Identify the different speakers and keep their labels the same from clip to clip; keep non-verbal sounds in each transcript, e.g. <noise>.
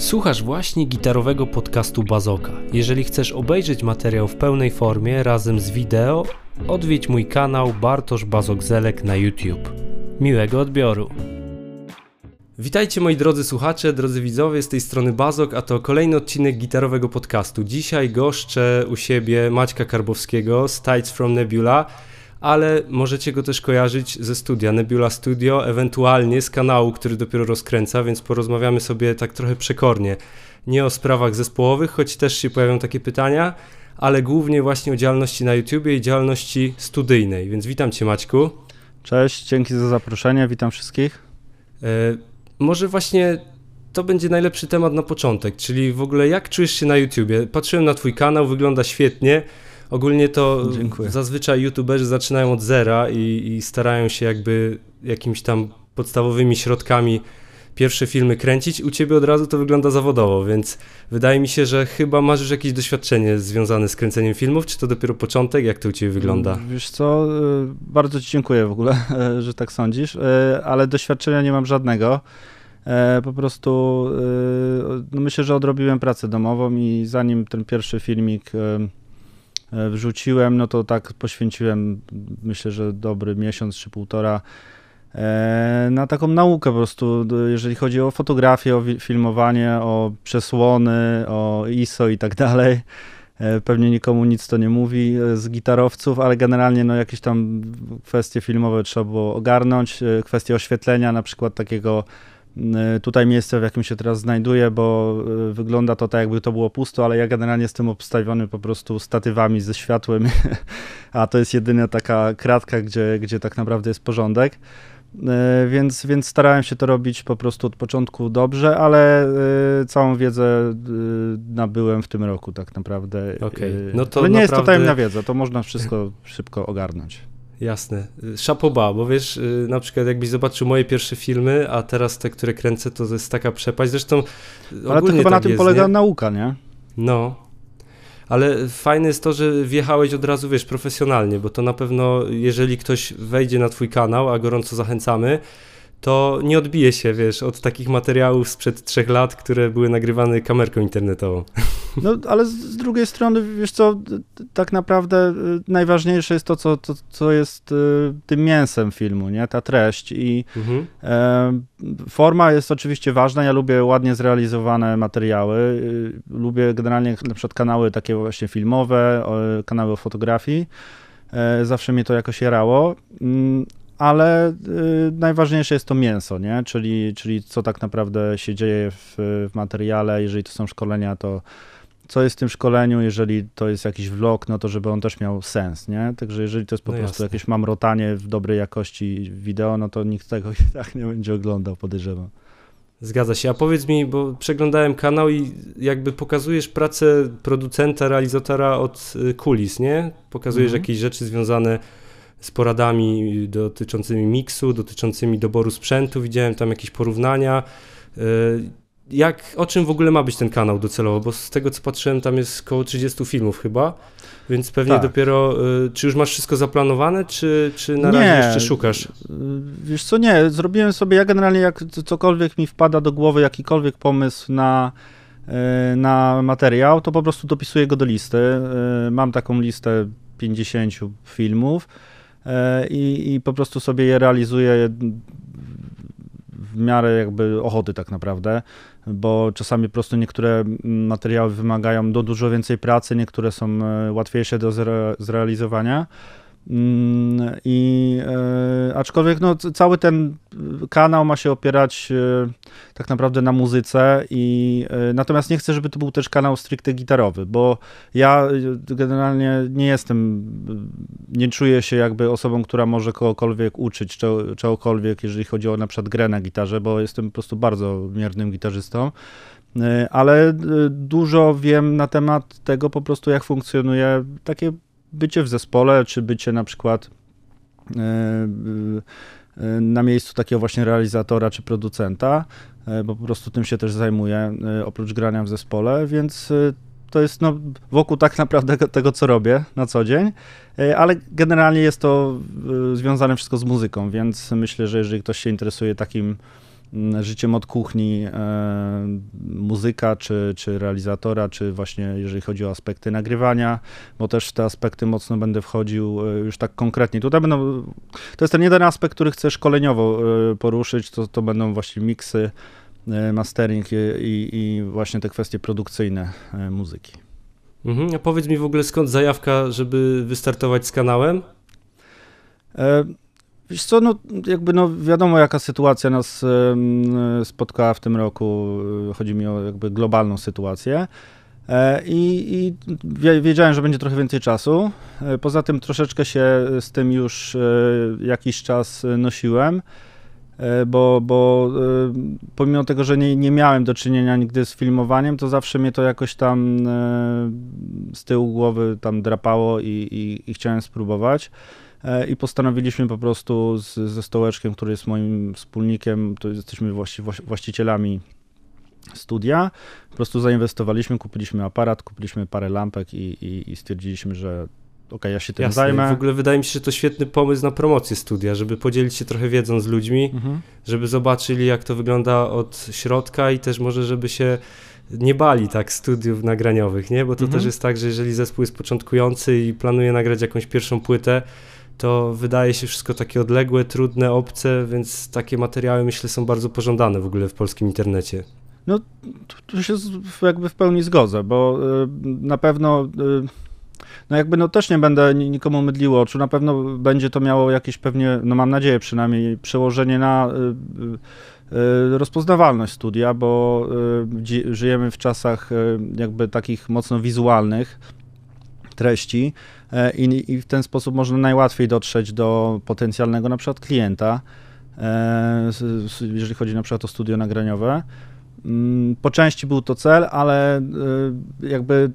Speaker 1: Słuchasz właśnie gitarowego podcastu Bazoka. Jeżeli chcesz obejrzeć materiał w pełnej formie razem z wideo, odwiedź mój kanał Bartosz Bazok-Zelek na YouTube. Miłego odbioru. Witajcie moi drodzy słuchacze, drodzy widzowie, z tej strony Bazok, a to kolejny odcinek gitarowego podcastu. Dzisiaj goszczę u siebie Maćka Karbowskiego z Tides from Nebula, ale możecie go też kojarzyć ze studia Nebula Studio, ewentualnie z kanału, który dopiero rozkręca, więc porozmawiamy sobie tak trochę przekornie. Nie o sprawach zespołowych, choć też się pojawią takie pytania, ale głównie właśnie o działalności na YouTubie i działalności studyjnej. Więc witam Cię Maćku.
Speaker 2: Cześć, dzięki za zaproszenie, witam wszystkich.
Speaker 1: E, może właśnie to będzie najlepszy temat na początek, czyli w ogóle jak czujesz się na YouTubie? Patrzyłem na Twój kanał, wygląda świetnie. Ogólnie to Dziękuję. zazwyczaj YouTuberzy zaczynają od zera i, i starają się jakby jakimiś tam podstawowymi środkami pierwsze filmy kręcić. U ciebie od razu to wygląda zawodowo, więc wydaje mi się, że chyba masz już jakieś doświadczenie związane z kręceniem filmów, czy to dopiero początek? Jak to u ciebie wygląda?
Speaker 2: Wiesz co, y, bardzo ci dziękuję w ogóle, <laughs> że tak sądzisz, y, ale doświadczenia nie mam żadnego. E, po prostu y, no myślę, że odrobiłem pracę domową i zanim ten pierwszy filmik wrzuciłem, no to tak poświęciłem, myślę, że dobry miesiąc czy półtora e, na taką naukę po prostu, jeżeli chodzi o fotografię, o filmowanie, o przesłony, o ISO i tak dalej. E, pewnie nikomu nic to nie mówi z gitarowców, ale generalnie no, jakieś tam kwestie filmowe trzeba było ogarnąć. Kwestie oświetlenia, na przykład takiego tutaj miejsce, w jakim się teraz znajduję, bo y, wygląda to tak, jakby to było pusto, ale ja generalnie jestem obstawiony po prostu statywami ze światłem, <laughs> a to jest jedyna taka kratka, gdzie, gdzie tak naprawdę jest porządek. Y, więc, więc starałem się to robić po prostu od początku dobrze, ale całą wiedzę nabyłem w tym roku tak naprawdę. Okay. No to ale nie naprawdę... jest to tajemna wiedza, to można wszystko <laughs> szybko ogarnąć.
Speaker 1: Jasne. Szapoba, bo wiesz, y, na przykład jakbyś zobaczył moje pierwsze filmy, a teraz te, które kręcę, to jest taka przepaść. Zresztą
Speaker 2: Ale to chyba tak na tym jest, polega nie? nauka, nie?
Speaker 1: No. Ale fajne jest to, że wjechałeś od razu, wiesz, profesjonalnie, bo to na pewno, jeżeli ktoś wejdzie na twój kanał, a gorąco zachęcamy, to nie odbije się, wiesz, od takich materiałów sprzed trzech lat, które były nagrywane kamerką internetową. <laughs>
Speaker 2: No, ale z drugiej strony, wiesz co, tak naprawdę y, najważniejsze jest to, co, to, co jest y, tym mięsem filmu, nie? Ta treść i mhm. e, forma jest oczywiście ważna, ja lubię ładnie zrealizowane materiały, y, lubię generalnie na przykład kanały takie właśnie filmowe, kanały o fotografii, e, zawsze mnie to jakoś jarało, mm, ale y, najważniejsze jest to mięso, nie? Czyli, czyli co tak naprawdę się dzieje w, w, materiale, jeżeli to są szkolenia, to co jest w tym szkoleniu, jeżeli to jest jakiś vlog, no to żeby on też miał sens, nie? Także jeżeli to jest po no prostu jasne. jakieś mamrotanie w dobrej jakości wideo, no to nikt tego i <laughs> tak nie będzie oglądał, podejrzewam.
Speaker 1: Zgadza się. A powiedz mi, bo przeglądałem kanał i jakby pokazujesz pracę producenta, realizatora od y, kulis, nie? Pokazujesz mhm. jakieś rzeczy związane z poradami dotyczącymi miksu, dotyczącymi doboru sprzętu. Widziałem tam jakieś porównania. Jak, o czym w ogóle ma być ten kanał docelowo? Bo z tego co patrzyłem, tam jest około 30 filmów chyba, więc pewnie tak. dopiero. E, czy już masz wszystko zaplanowane, czy, czy na razie jeszcze szukasz?
Speaker 2: Wiesz co, nie. Zrobiłem sobie, ja generalnie jak cokolwiek mi wpada do głowy, jakikolwiek pomysł na e, na materiał, to po prostu dopisuję go do listy. Mam taką listę 50 filmów i, i po prostu sobie je realizuję w miarę jakby ochoty tak naprawdę, bo czasami po prostu niektóre materiały wymagają do dużo więcej pracy, niektóre są e, łatwiejsze do zre zrealizowania. I e, aczkolwiek no, cały ten kanał ma się opierać e, tak naprawdę na muzyce i e, natomiast nie chcę, żeby to był też kanał stricte gitarowy, bo ja generalnie nie jestem, nie czuję się jakby osobą, która może kogokolwiek uczyć, czegokolwiek, jeżeli chodzi o na przykład grę na gitarze, bo jestem po prostu bardzo miernym gitarzystą. Ale dużo wiem na temat tego po prostu, jak funkcjonuje takie bycie w zespole, czy bycie na przykład e, e, na miejscu takiego właśnie realizatora czy producenta, e, bo po prostu tym się też zajmuję, oprócz grania w zespole, więc to jest no, wokół tak naprawdę <laughs> tego, co robię na co dzień, ale generalnie jest to związane wszystko z muzyką, więc myślę, że jeżeli ktoś się interesuje takim życiem od kuchni e, muzyka, czy, czy realizatora, czy właśnie jeżeli chodzi o aspekty nagrywania, bo też w te aspekty mocno będę wchodził e, już tak konkretnie. Tutaj będą, to jest ten jeden aspekt, który chcę szkoleniowo e, poruszyć, to, to będą właśnie miksy, mastering i, i, i właśnie te kwestie produkcyjne muzyki.
Speaker 1: Mhm. A powiedz mi w ogóle skąd zajawka, żeby wystartować z kanałem?
Speaker 2: E, Wiesz co, no jakby no wiadomo jaka sytuacja nas em, spotkała w tym roku, e, chodzi mi o jakby globalną sytuację E, i, i wie- wiedziałem, że będzie trochę więcej czasu. E, Poza tym troszeczkę się z tym już e, jakiś czas e, nosiłem, e, bo, bo e, pomimo tego, że nie, nie miałem do czynienia nigdy z filmowaniem, to zawsze mnie to jakoś tam e, z tyłu głowy tam drapało i, i, i chciałem spróbować. E, I postanowiliśmy po prostu z, ze Stołeczkiem, który jest moim wspólnikiem, to jesteśmy właści, właści- właścicielami studia, po prostu zainwestowaliśmy, kupiliśmy aparat, kupiliśmy parę lampek i, i, i stwierdziliśmy, że okej, ja się tym
Speaker 1: Jasne.
Speaker 2: zajmę.
Speaker 1: W ogóle wydaje mi się, że to świetny pomysł na promocję studia, żeby podzielić się trochę wiedzą z ludźmi,
Speaker 2: Mhm.
Speaker 1: żeby zobaczyli jak to wygląda od środka i też może żeby się nie bali tak studiów nagraniowych, nie? Bo to
Speaker 2: Mhm.
Speaker 1: też jest tak, że jeżeli zespół jest początkujący i planuje nagrać jakąś pierwszą płytę, to wydaje się wszystko takie odległe, trudne, obce, więc takie materiały myślę są bardzo pożądane w ogóle w polskim internecie.
Speaker 2: Tu się jakby w pełni zgodzę, bo y, na pewno, y, no jakby no też nie będę ni- nikomu mydliło oczu, na pewno będzie to miało jakieś pewnie, no mam nadzieję przynajmniej, przełożenie na y, rozpoznawalność studia, bo żyjemy w czasach jakby takich mocno wizualnych treści i, i w ten sposób można najłatwiej dotrzeć do potencjalnego na przykład klienta, e, jeżeli chodzi na przykład o studio nagraniowe. Mm, Po części był to cel, ale y, jakby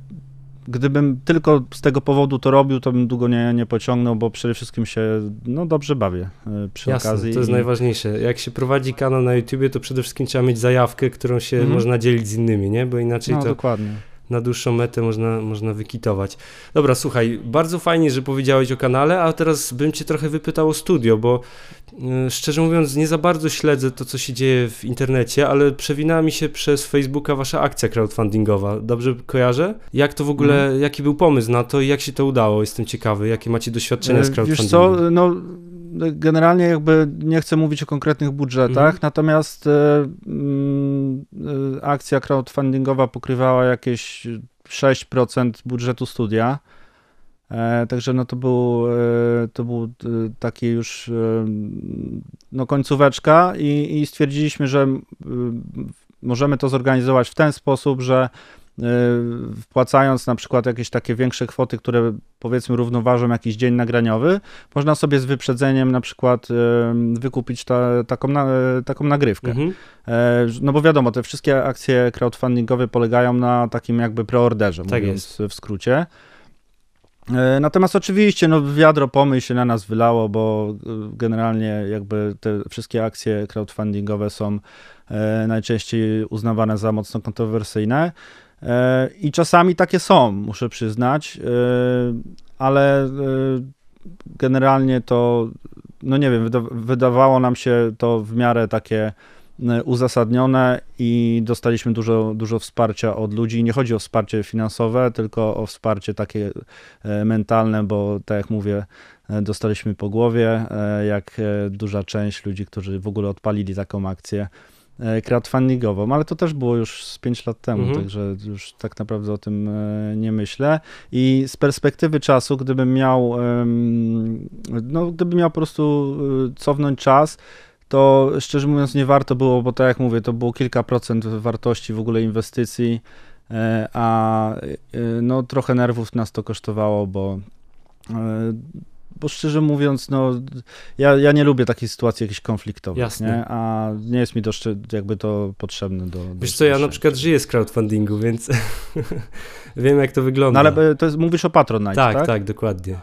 Speaker 2: gdybym tylko z tego powodu to robił, to bym długo nie, nie pociągnął, bo przede wszystkim się no, dobrze bawię przy
Speaker 1: Jasne,
Speaker 2: okazji.
Speaker 1: to jest
Speaker 2: i-
Speaker 1: najważniejsze. Jak się prowadzi kanał na YouTubie, to przede wszystkim trzeba mieć zajawkę, którą się
Speaker 2: Mhm.
Speaker 1: można dzielić z innymi, nie? Bo inaczej
Speaker 2: No,
Speaker 1: to
Speaker 2: dokładnie.
Speaker 1: Na dłuższą metę można, można wykitować. Dobra, słuchaj, bardzo fajnie, że powiedziałeś o kanale, a teraz bym cię trochę wypytał o studio, bo y, szczerze mówiąc nie za bardzo śledzę to, co się dzieje w internecie, ale przewinęła mi się przez Facebooka wasza akcja crowdfundingowa. Dobrze kojarzę? Jak to w ogóle,
Speaker 2: Mhm.
Speaker 1: jaki był pomysł na to i jak się to udało? Jestem ciekawy, jakie macie doświadczenia z
Speaker 2: E, Wiesz
Speaker 1: crowdfundingiem?
Speaker 2: co, no generalnie jakby nie chcę mówić o konkretnych budżetach,
Speaker 1: Mhm.
Speaker 2: natomiast e, mm, e, akcja crowdfundingowa pokrywała jakieś 6% budżetu studia. E, także no to był, to był taki już no końcóweczka i, i stwierdziliśmy, że możemy to zorganizować w ten sposób, że wpłacając na przykład jakieś takie większe kwoty, które powiedzmy równoważą jakiś dzień nagraniowy, można sobie z wyprzedzeniem na przykład e, wykupić ta, taką, na, e, taką nagrywkę.
Speaker 1: Mhm.
Speaker 2: E, No bo wiadomo, te wszystkie akcje crowdfundingowe polegają na takim jakby preorderze,
Speaker 1: Tak
Speaker 2: mówiąc w skrócie. E, Natomiast oczywiście no, wiadro pomyśl się na nas wylało, bo e, generalnie jakby te wszystkie akcje crowdfundingowe są e, najczęściej uznawane za mocno kontrowersyjne. E, I czasami takie są, muszę przyznać, e, ale e, generalnie to, no nie wiem, wyda wydawało nam się to w miarę takie uzasadnione i dostaliśmy dużo, dużo wsparcia od ludzi. Nie chodzi o wsparcie finansowe, tylko o wsparcie takie mentalne, bo tak jak mówię, dostaliśmy po głowie, jak duża część ludzi, którzy w ogóle odpalili taką akcję crowdfundingową, ale to też było już z 5 lat temu,
Speaker 1: Mhm.
Speaker 2: także już tak naprawdę o tym e, nie myślę. I z perspektywy czasu, gdybym miał, no gdybym miał po prostu e, cofnąć czas, to szczerze mówiąc nie warto było, bo tak jak mówię, to było kilka procent wartości w ogóle inwestycji, e, a e, no trochę nerwów nas to kosztowało, bo e, bo szczerze mówiąc, no ja, ja nie lubię takich sytuacji jakichś konfliktowych,
Speaker 1: Jasne.
Speaker 2: nie? a nie jest mi to jakby to potrzebne do... do
Speaker 1: Wiesz co, ja na przykład żyję z crowdfundingu, więc <laughs> wiem jak to wygląda.
Speaker 2: No ale e, to jest, mówisz o Patronite,
Speaker 1: tak,
Speaker 2: tak?
Speaker 1: tak, dokładnie.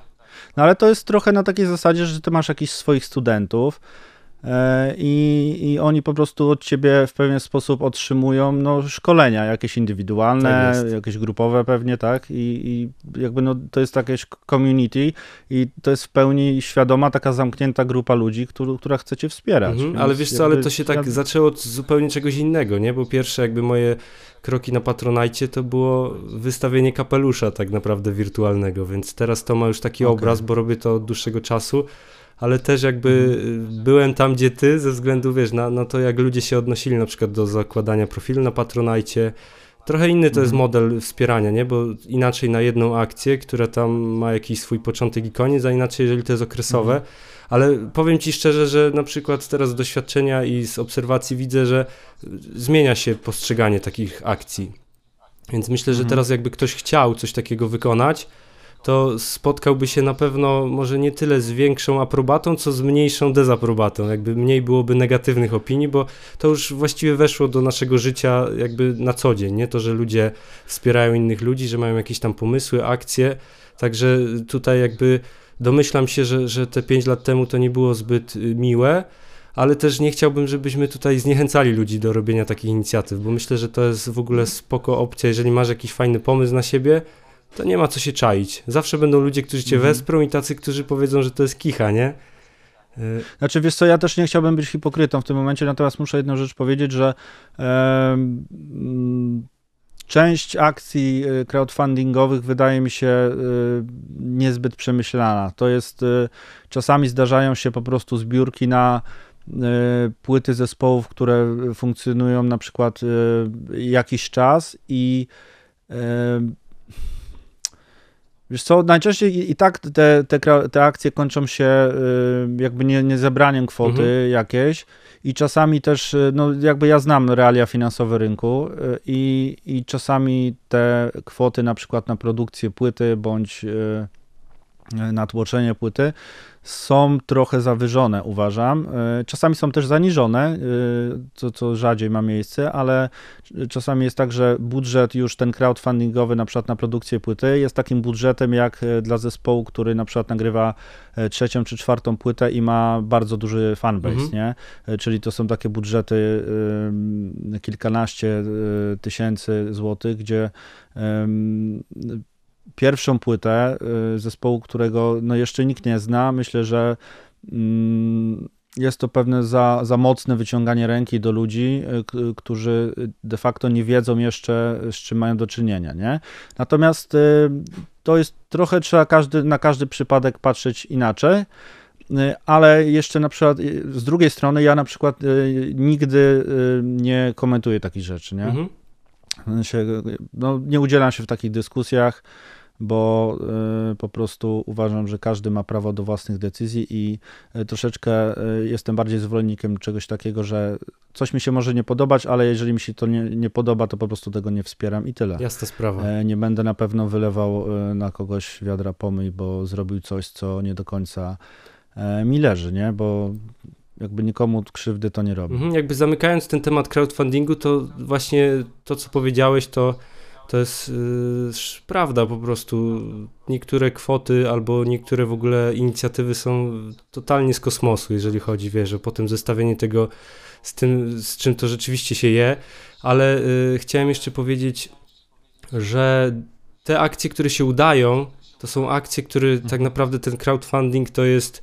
Speaker 2: No ale to jest trochę na takiej zasadzie, że ty masz jakichś swoich studentów, I, I oni po prostu od ciebie w pewien sposób otrzymują no, szkolenia, jakieś indywidualne, tak jakieś grupowe pewnie, tak? I, I, jakby no, to jest jakieś community i to jest w pełni świadoma, taka zamknięta grupa ludzi, który, która chce cię wspierać.
Speaker 1: Mhm, ale wiesz co, ale to się tak ja... zaczęło od zupełnie czegoś innego, nie? Bo pierwsze jakby moje kroki na Patronajcie to było wystawienie kapelusza tak naprawdę wirtualnego, więc teraz to ma już taki okay. obraz, bo robię to od dłuższego czasu ale też jakby mhm. byłem tam, gdzie ty, ze względu, wiesz, na, na to, jak ludzie się odnosili na przykład do zakładania profilu na Patronajcie. Trochę inny to jest mhm. model wspierania, nie? Bo inaczej na jedną akcję, która tam ma jakiś swój początek i koniec, a inaczej, jeżeli to jest okresowe. Mhm. Ale powiem ci szczerze, że na przykład teraz z doświadczenia i z obserwacji widzę, że zmienia się postrzeganie takich akcji. Więc myślę, że teraz jakby ktoś chciał coś takiego wykonać, to spotkałby się na pewno może nie tyle z większą aprobatą, co z mniejszą dezaprobatą. Jakby mniej byłoby negatywnych opinii, bo to już właściwie weszło do naszego życia jakby na co dzień, nie? To, że ludzie wspierają innych ludzi, że mają jakieś tam pomysły, akcje. Także tutaj jakby domyślam się, że, że te 5 lat temu to nie było zbyt y, miłe, ale też nie chciałbym, żebyśmy tutaj zniechęcali ludzi do robienia takich inicjatyw, bo myślę, że to jest w ogóle spoko opcja, jeżeli masz jakiś fajny pomysł na siebie, to nie ma co się czaić. Zawsze będą ludzie, którzy cię mhm. wesprą i tacy, którzy powiedzą, że to jest kicha, nie?
Speaker 2: Y, znaczy, wiesz co, ja też nie chciałbym być hipokrytą w tym momencie, natomiast muszę jedną rzecz powiedzieć, że e, część akcji y, crowdfundingowych wydaje mi się e, niezbyt przemyślana. To jest, e, czasami zdarzają się po prostu zbiórki na płyty zespołów, które funkcjonują na przykład jakiś czas i Wiesz co, najczęściej i, tak te, te, te akcje kończą się y, jakby nie, nie zebraniem kwoty mhm. jakiejś i czasami też, y, no jakby ja znam realia finansowe rynku y, i, i czasami te kwoty na przykład na produkcję płyty bądź na tłoczenie płyty są trochę zawyżone, uważam. E, czasami są też zaniżone, e, co, co rzadziej ma miejsce, ale czasami jest tak, że budżet już ten crowdfundingowy na przykład na produkcję płyty jest takim budżetem jak e, dla zespołu, który na przykład nagrywa trzecią czy czwartą płytę i ma bardzo duży fanbase, mhm. nie? Czyli to są takie budżety kilkanaście tysięcy złotych, gdzie pierwszą płytę y, zespołu, którego no jeszcze nikt nie zna. Myślę, że mm, jest to pewne za, za mocne wyciąganie ręki do ludzi, y, którzy de facto nie wiedzą jeszcze, z czym mają do czynienia. Nie? Natomiast y, to jest trochę trzeba każdy, na każdy przypadek patrzeć inaczej. Ale jeszcze na przykład z drugiej strony, ja na przykład nigdy nie komentuję takich rzeczy. Nie? Mhm. No, nie udzielam się w takich dyskusjach bo y, po prostu uważam, że każdy ma prawo do własnych decyzji i y, troszeczkę y, jestem bardziej zwolennikiem czegoś takiego, że coś mi się może nie podobać, ale jeżeli mi się to nie, nie podoba, to po prostu tego nie wspieram i tyle.
Speaker 1: Jasna sprawa.
Speaker 2: E, nie będę na pewno wylewał na kogoś wiadra pomyj, bo zrobił coś, co nie do końca e, mi leży, nie? Bo jakby nikomu krzywdy to nie robi.
Speaker 1: Mhm, jakby zamykając ten temat crowdfundingu, to właśnie to, co powiedziałeś, to to jest yy, prawda po prostu. Niektóre kwoty albo niektóre w ogóle inicjatywy są totalnie z kosmosu, jeżeli chodzi, wiesz, o potem zestawienie tego z tym, z czym to rzeczywiście się je, ale yy, chciałem jeszcze powiedzieć, że te akcje, które się udają, to są akcje, które tak naprawdę ten crowdfunding to jest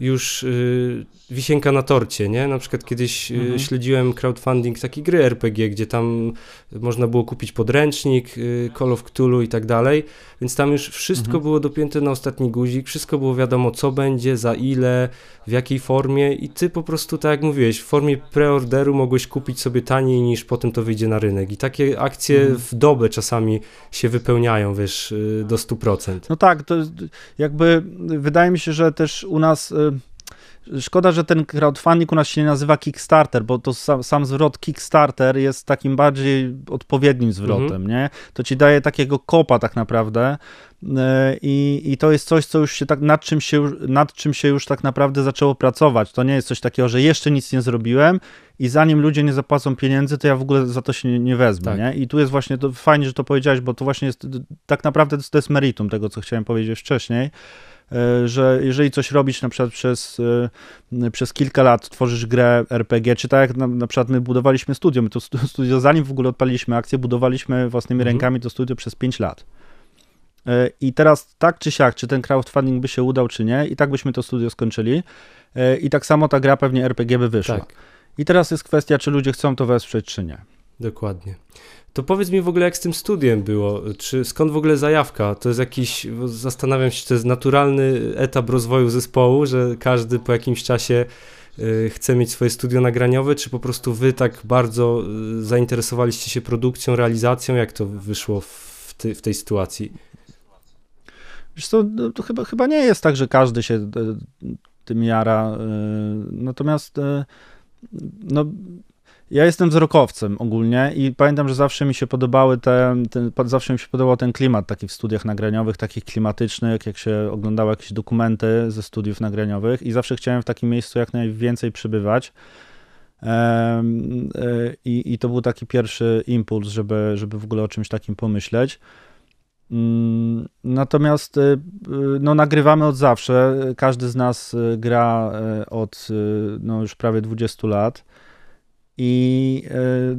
Speaker 1: już y, wisienka na torcie, nie? Na przykład kiedyś y, mhm. śledziłem crowdfunding takiej gry RPG, gdzie tam można było kupić podręcznik, y, Call of Cthulhu i tak dalej, więc tam już wszystko mhm. było dopięte na ostatni guzik, wszystko było wiadomo co będzie, za ile, w jakiej formie i ty po prostu, tak jak mówiłeś, w formie preorderu mogłeś kupić sobie taniej niż potem to wyjdzie na rynek i takie akcje mhm. w dobę czasami się wypełniają, wiesz, do 100%.
Speaker 2: No tak, to jakby wydaje mi się, że też u nas Szkoda, że ten crowdfunding u nas się nie nazywa Kickstarter, bo to sam, sam zwrot Kickstarter jest takim bardziej odpowiednim zwrotem, mhm. nie? To ci daje takiego kopa tak naprawdę e, i, i to jest coś, co już się tak, nad czym się, nad czym się już tak naprawdę zaczęło pracować. To nie jest coś takiego, że jeszcze nic nie zrobiłem i zanim ludzie nie zapłacą pieniędzy, to ja w ogóle za to się nie, nie wezmę, tak. nie? I tu jest właśnie, to fajnie, że to powiedziałeś, bo to właśnie jest, tak naprawdę to jest meritum tego, co chciałem powiedzieć wcześniej, że jeżeli coś robisz na przykład przez, e, przez kilka lat, tworzysz grę RPG, czy tak jak na, na przykład my budowaliśmy studio, my to studio, zanim w ogóle odpaliliśmy akcję, budowaliśmy własnymi mhm. rękami to studio przez 5 lat. E, I teraz tak czy siak, czy ten crowdfunding by się udał, czy nie, i tak byśmy to studio skończyli. I tak samo ta gra pewnie RPG by wyszła. Tak. I teraz jest kwestia, czy ludzie chcą to wesprzeć, czy nie.
Speaker 1: Dokładnie. To powiedz mi w ogóle, jak z tym studiem było? Czy skąd w ogóle zajawka? To jest jakiś, zastanawiam się, czy to jest naturalny etap rozwoju zespołu, że każdy po jakimś czasie y, chce mieć swoje studio nagraniowe, czy po prostu wy tak bardzo y, zainteresowaliście się produkcją, realizacją? Jak to wyszło w, ty, w tej sytuacji?
Speaker 2: Wiesz co, no, to chyba, chyba nie jest tak, że każdy się y, tym jara. Natomiast no, ja jestem wzrokowcem ogólnie i pamiętam, że zawsze mi się podobały te, ten, zawsze mi się podobał ten klimat taki w studiach nagraniowych, takich klimatycznych, jak się oglądało jakieś dokumenty ze studiów nagraniowych i zawsze chciałem w takim miejscu jak najwięcej przybywać. E, I, I to był taki pierwszy impuls, żeby, żeby w ogóle o czymś takim pomyśleć. Mm, natomiast y, no, nagrywamy od zawsze. Każdy z nas y, gra od no, już prawie 20 lat. I, e,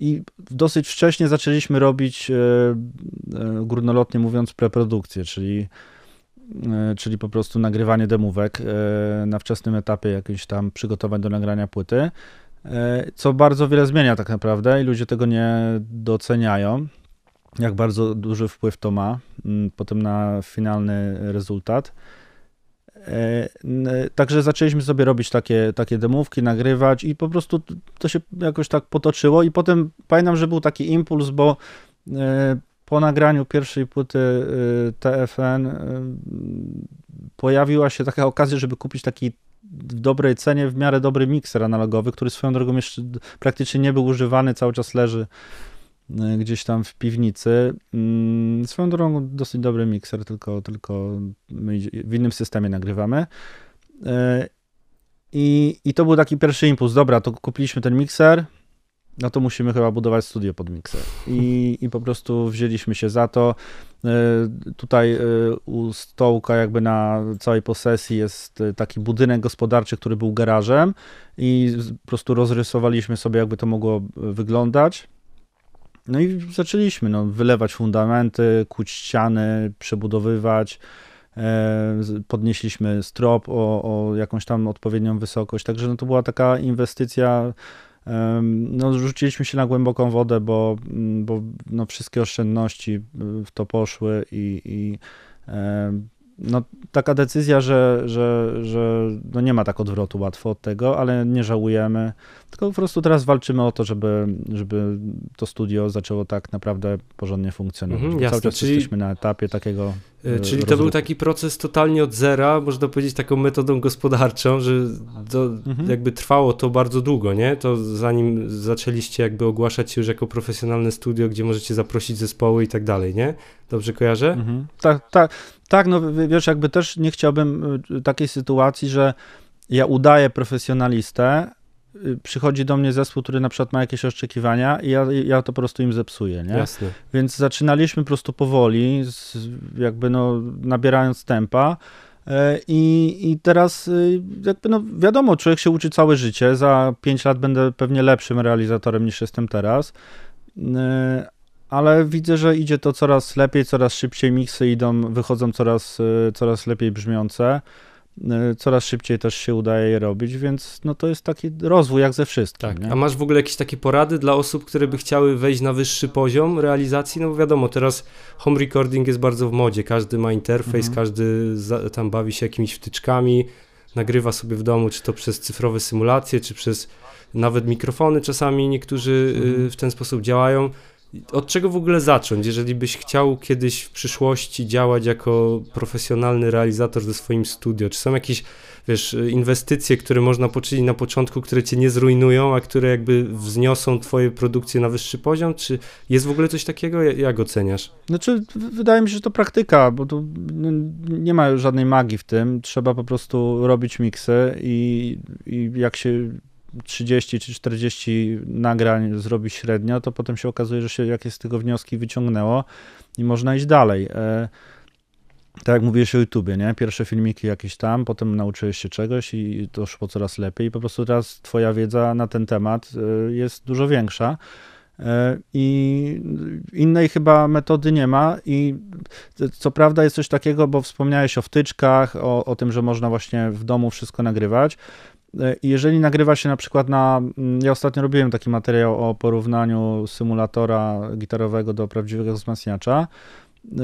Speaker 2: I dosyć wcześnie zaczęliśmy robić, e, e, górnolotnie mówiąc, preprodukcję, czyli, czyli po prostu nagrywanie demówek na wczesnym etapie jakichś tam przygotowań do nagrania płyty, co bardzo wiele zmienia tak naprawdę i ludzie tego nie doceniają, jak bardzo duży wpływ to ma mm, potem na finalny rezultat. E, także zaczęliśmy sobie robić takie, takie demówki, nagrywać i po prostu to się jakoś tak potoczyło i potem pamiętam, że był taki impuls, bo e, po nagraniu pierwszej płyty e, TFN pojawiła się taka okazja, żeby kupić taki w dobrej cenie, w miarę dobry mikser analogowy, który swoją drogą jeszcze praktycznie nie był używany, cały czas leży gdzieś tam w piwnicy. Mm, swoją drogą dosyć dobry mikser, tylko, tylko w innym systemie nagrywamy. Y, I, I to był taki pierwszy impuls. Dobra, to kupiliśmy ten mikser, no to musimy chyba budować studio pod mikser. I, I po prostu wzięliśmy się za to. Y, tutaj u stołka, jakby na całej posesji, jest taki budynek gospodarczy, który był garażem, i po prostu rozrysowaliśmy sobie, jakby to mogło wyglądać. No i zaczęliśmy no, wylewać fundamenty, kuć ściany, przebudowywać. E, podnieśliśmy strop o, o jakąś tam odpowiednią wysokość. Także no, to była taka inwestycja. No, rzuciliśmy się na głęboką wodę, bo, bo no, wszystkie oszczędności w to poszły i, i no, taka decyzja, że, że, że no nie ma tak odwrotu łatwo od tego, ale nie żałujemy, tylko po prostu teraz walczymy o to, żeby, żeby to studio zaczęło tak naprawdę porządnie funkcjonować. Mhm, jasne, Cały czas czyli, jesteśmy na etapie takiego.
Speaker 1: E, czyli to był taki proces totalnie od zera, można powiedzieć taką metodą gospodarczą, że to mhm. jakby trwało to bardzo długo, nie? To zanim zaczęliście jakby ogłaszać się już jako profesjonalne studio, gdzie możecie zaprosić zespoły i tak dalej, nie? Dobrze kojarzę? Mhm.
Speaker 2: Tak, tak, tak, no wiesz, jakby też nie chciałbym y, takiej sytuacji, że ja udaję profesjonalistę, y, przychodzi do mnie zespół, który na przykład ma jakieś oczekiwania i ja, ja to po prostu im zepsuję, nie?
Speaker 1: Jasne.
Speaker 2: Więc zaczynaliśmy po prostu powoli, jakby no nabierając tempa e, i, i teraz y, jakby no wiadomo, człowiek się uczy całe życie, za 5 lat będę pewnie lepszym realizatorem niż jestem teraz, ale widzę, że idzie to coraz lepiej, coraz szybciej, miksy idą, wychodzą coraz, y, coraz lepiej brzmiące, y, coraz szybciej też się udaje je robić, więc no to jest taki rozwój jak ze wszystkim. Tak.
Speaker 1: A masz w ogóle jakieś takie porady dla osób, które by chciały wejść na wyższy poziom realizacji? No bo wiadomo, teraz home recording jest bardzo w modzie, każdy ma interfejs, mhm. każdy za, tam bawi się jakimiś wtyczkami, nagrywa sobie w domu, czy to przez cyfrowe symulacje, czy przez nawet mikrofony czasami niektórzy y, mhm. w ten sposób działają. Od czego w ogóle zacząć, jeżeli byś chciał kiedyś w przyszłości działać jako profesjonalny realizator ze swoim studio? Czy są jakieś, wiesz, inwestycje, które można poczynić na początku, które cię nie zrujnują, a które jakby wzniosą twoje produkcje na wyższy poziom? Czy jest w ogóle coś takiego? Jak oceniasz?
Speaker 2: Znaczy, wydaje mi się, że to praktyka, bo tu nie ma żadnej magii w tym. Trzeba po prostu robić miksy i, i jak się 30 czy 40 nagrań zrobi średnio, to potem się okazuje, że się jakieś z tego wnioski wyciągnęło i można iść dalej. E, tak jak mówiłeś o YouTubie, nie? Pierwsze filmiki jakieś tam, potem nauczyłeś się czegoś i to szło coraz lepiej. Po prostu teraz twoja wiedza na ten temat y, jest dużo większa. Y, I innej chyba metody nie ma. I co prawda jest coś takiego, bo wspomniałeś o wtyczkach, o, o tym, że można właśnie w domu wszystko nagrywać. I jeżeli nagrywa się na przykład na. mm, Ja ostatnio robiłem taki materiał o porównaniu symulatora gitarowego do prawdziwego wzmacniacza. Y,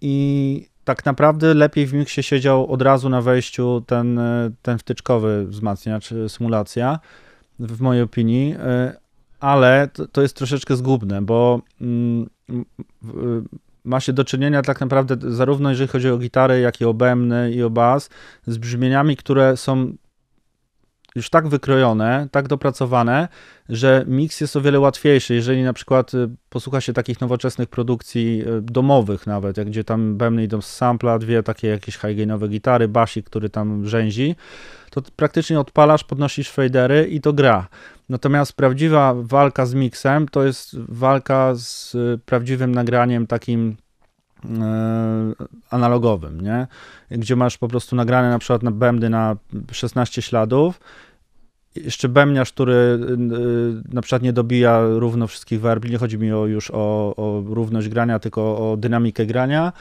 Speaker 2: I tak naprawdę lepiej w miksie siedział od razu na wejściu ten, y, ten wtyczkowy wzmacniacz, symulacja, w mojej opinii, ale to, jest troszeczkę zgubne, bo mm, ma się do czynienia tak naprawdę zarówno jeżeli chodzi o gitary, jak i o bębny i o bas, z brzmieniami, które są już tak wykrojone, tak dopracowane, że miks jest o wiele łatwiejszy. Jeżeli na przykład y, posłucha się takich nowoczesnych produkcji y, domowych nawet, jak gdzie tam bębny idą z sampla, dwie takie jakieś high-gainowe gitary, basik, który tam rzęzi, to praktycznie odpalasz, podnosisz fadery i to gra. Natomiast prawdziwa walka z miksem to jest walka z y, prawdziwym nagraniem takim analogowym, nie? Gdzie masz po prostu nagrane na przykład na bębny na 16 śladów, jeszcze bębniarz, który y, na przykład nie dobija równo wszystkich werbli, nie chodzi mi o, już o, o równość grania, tylko o dynamikę grania,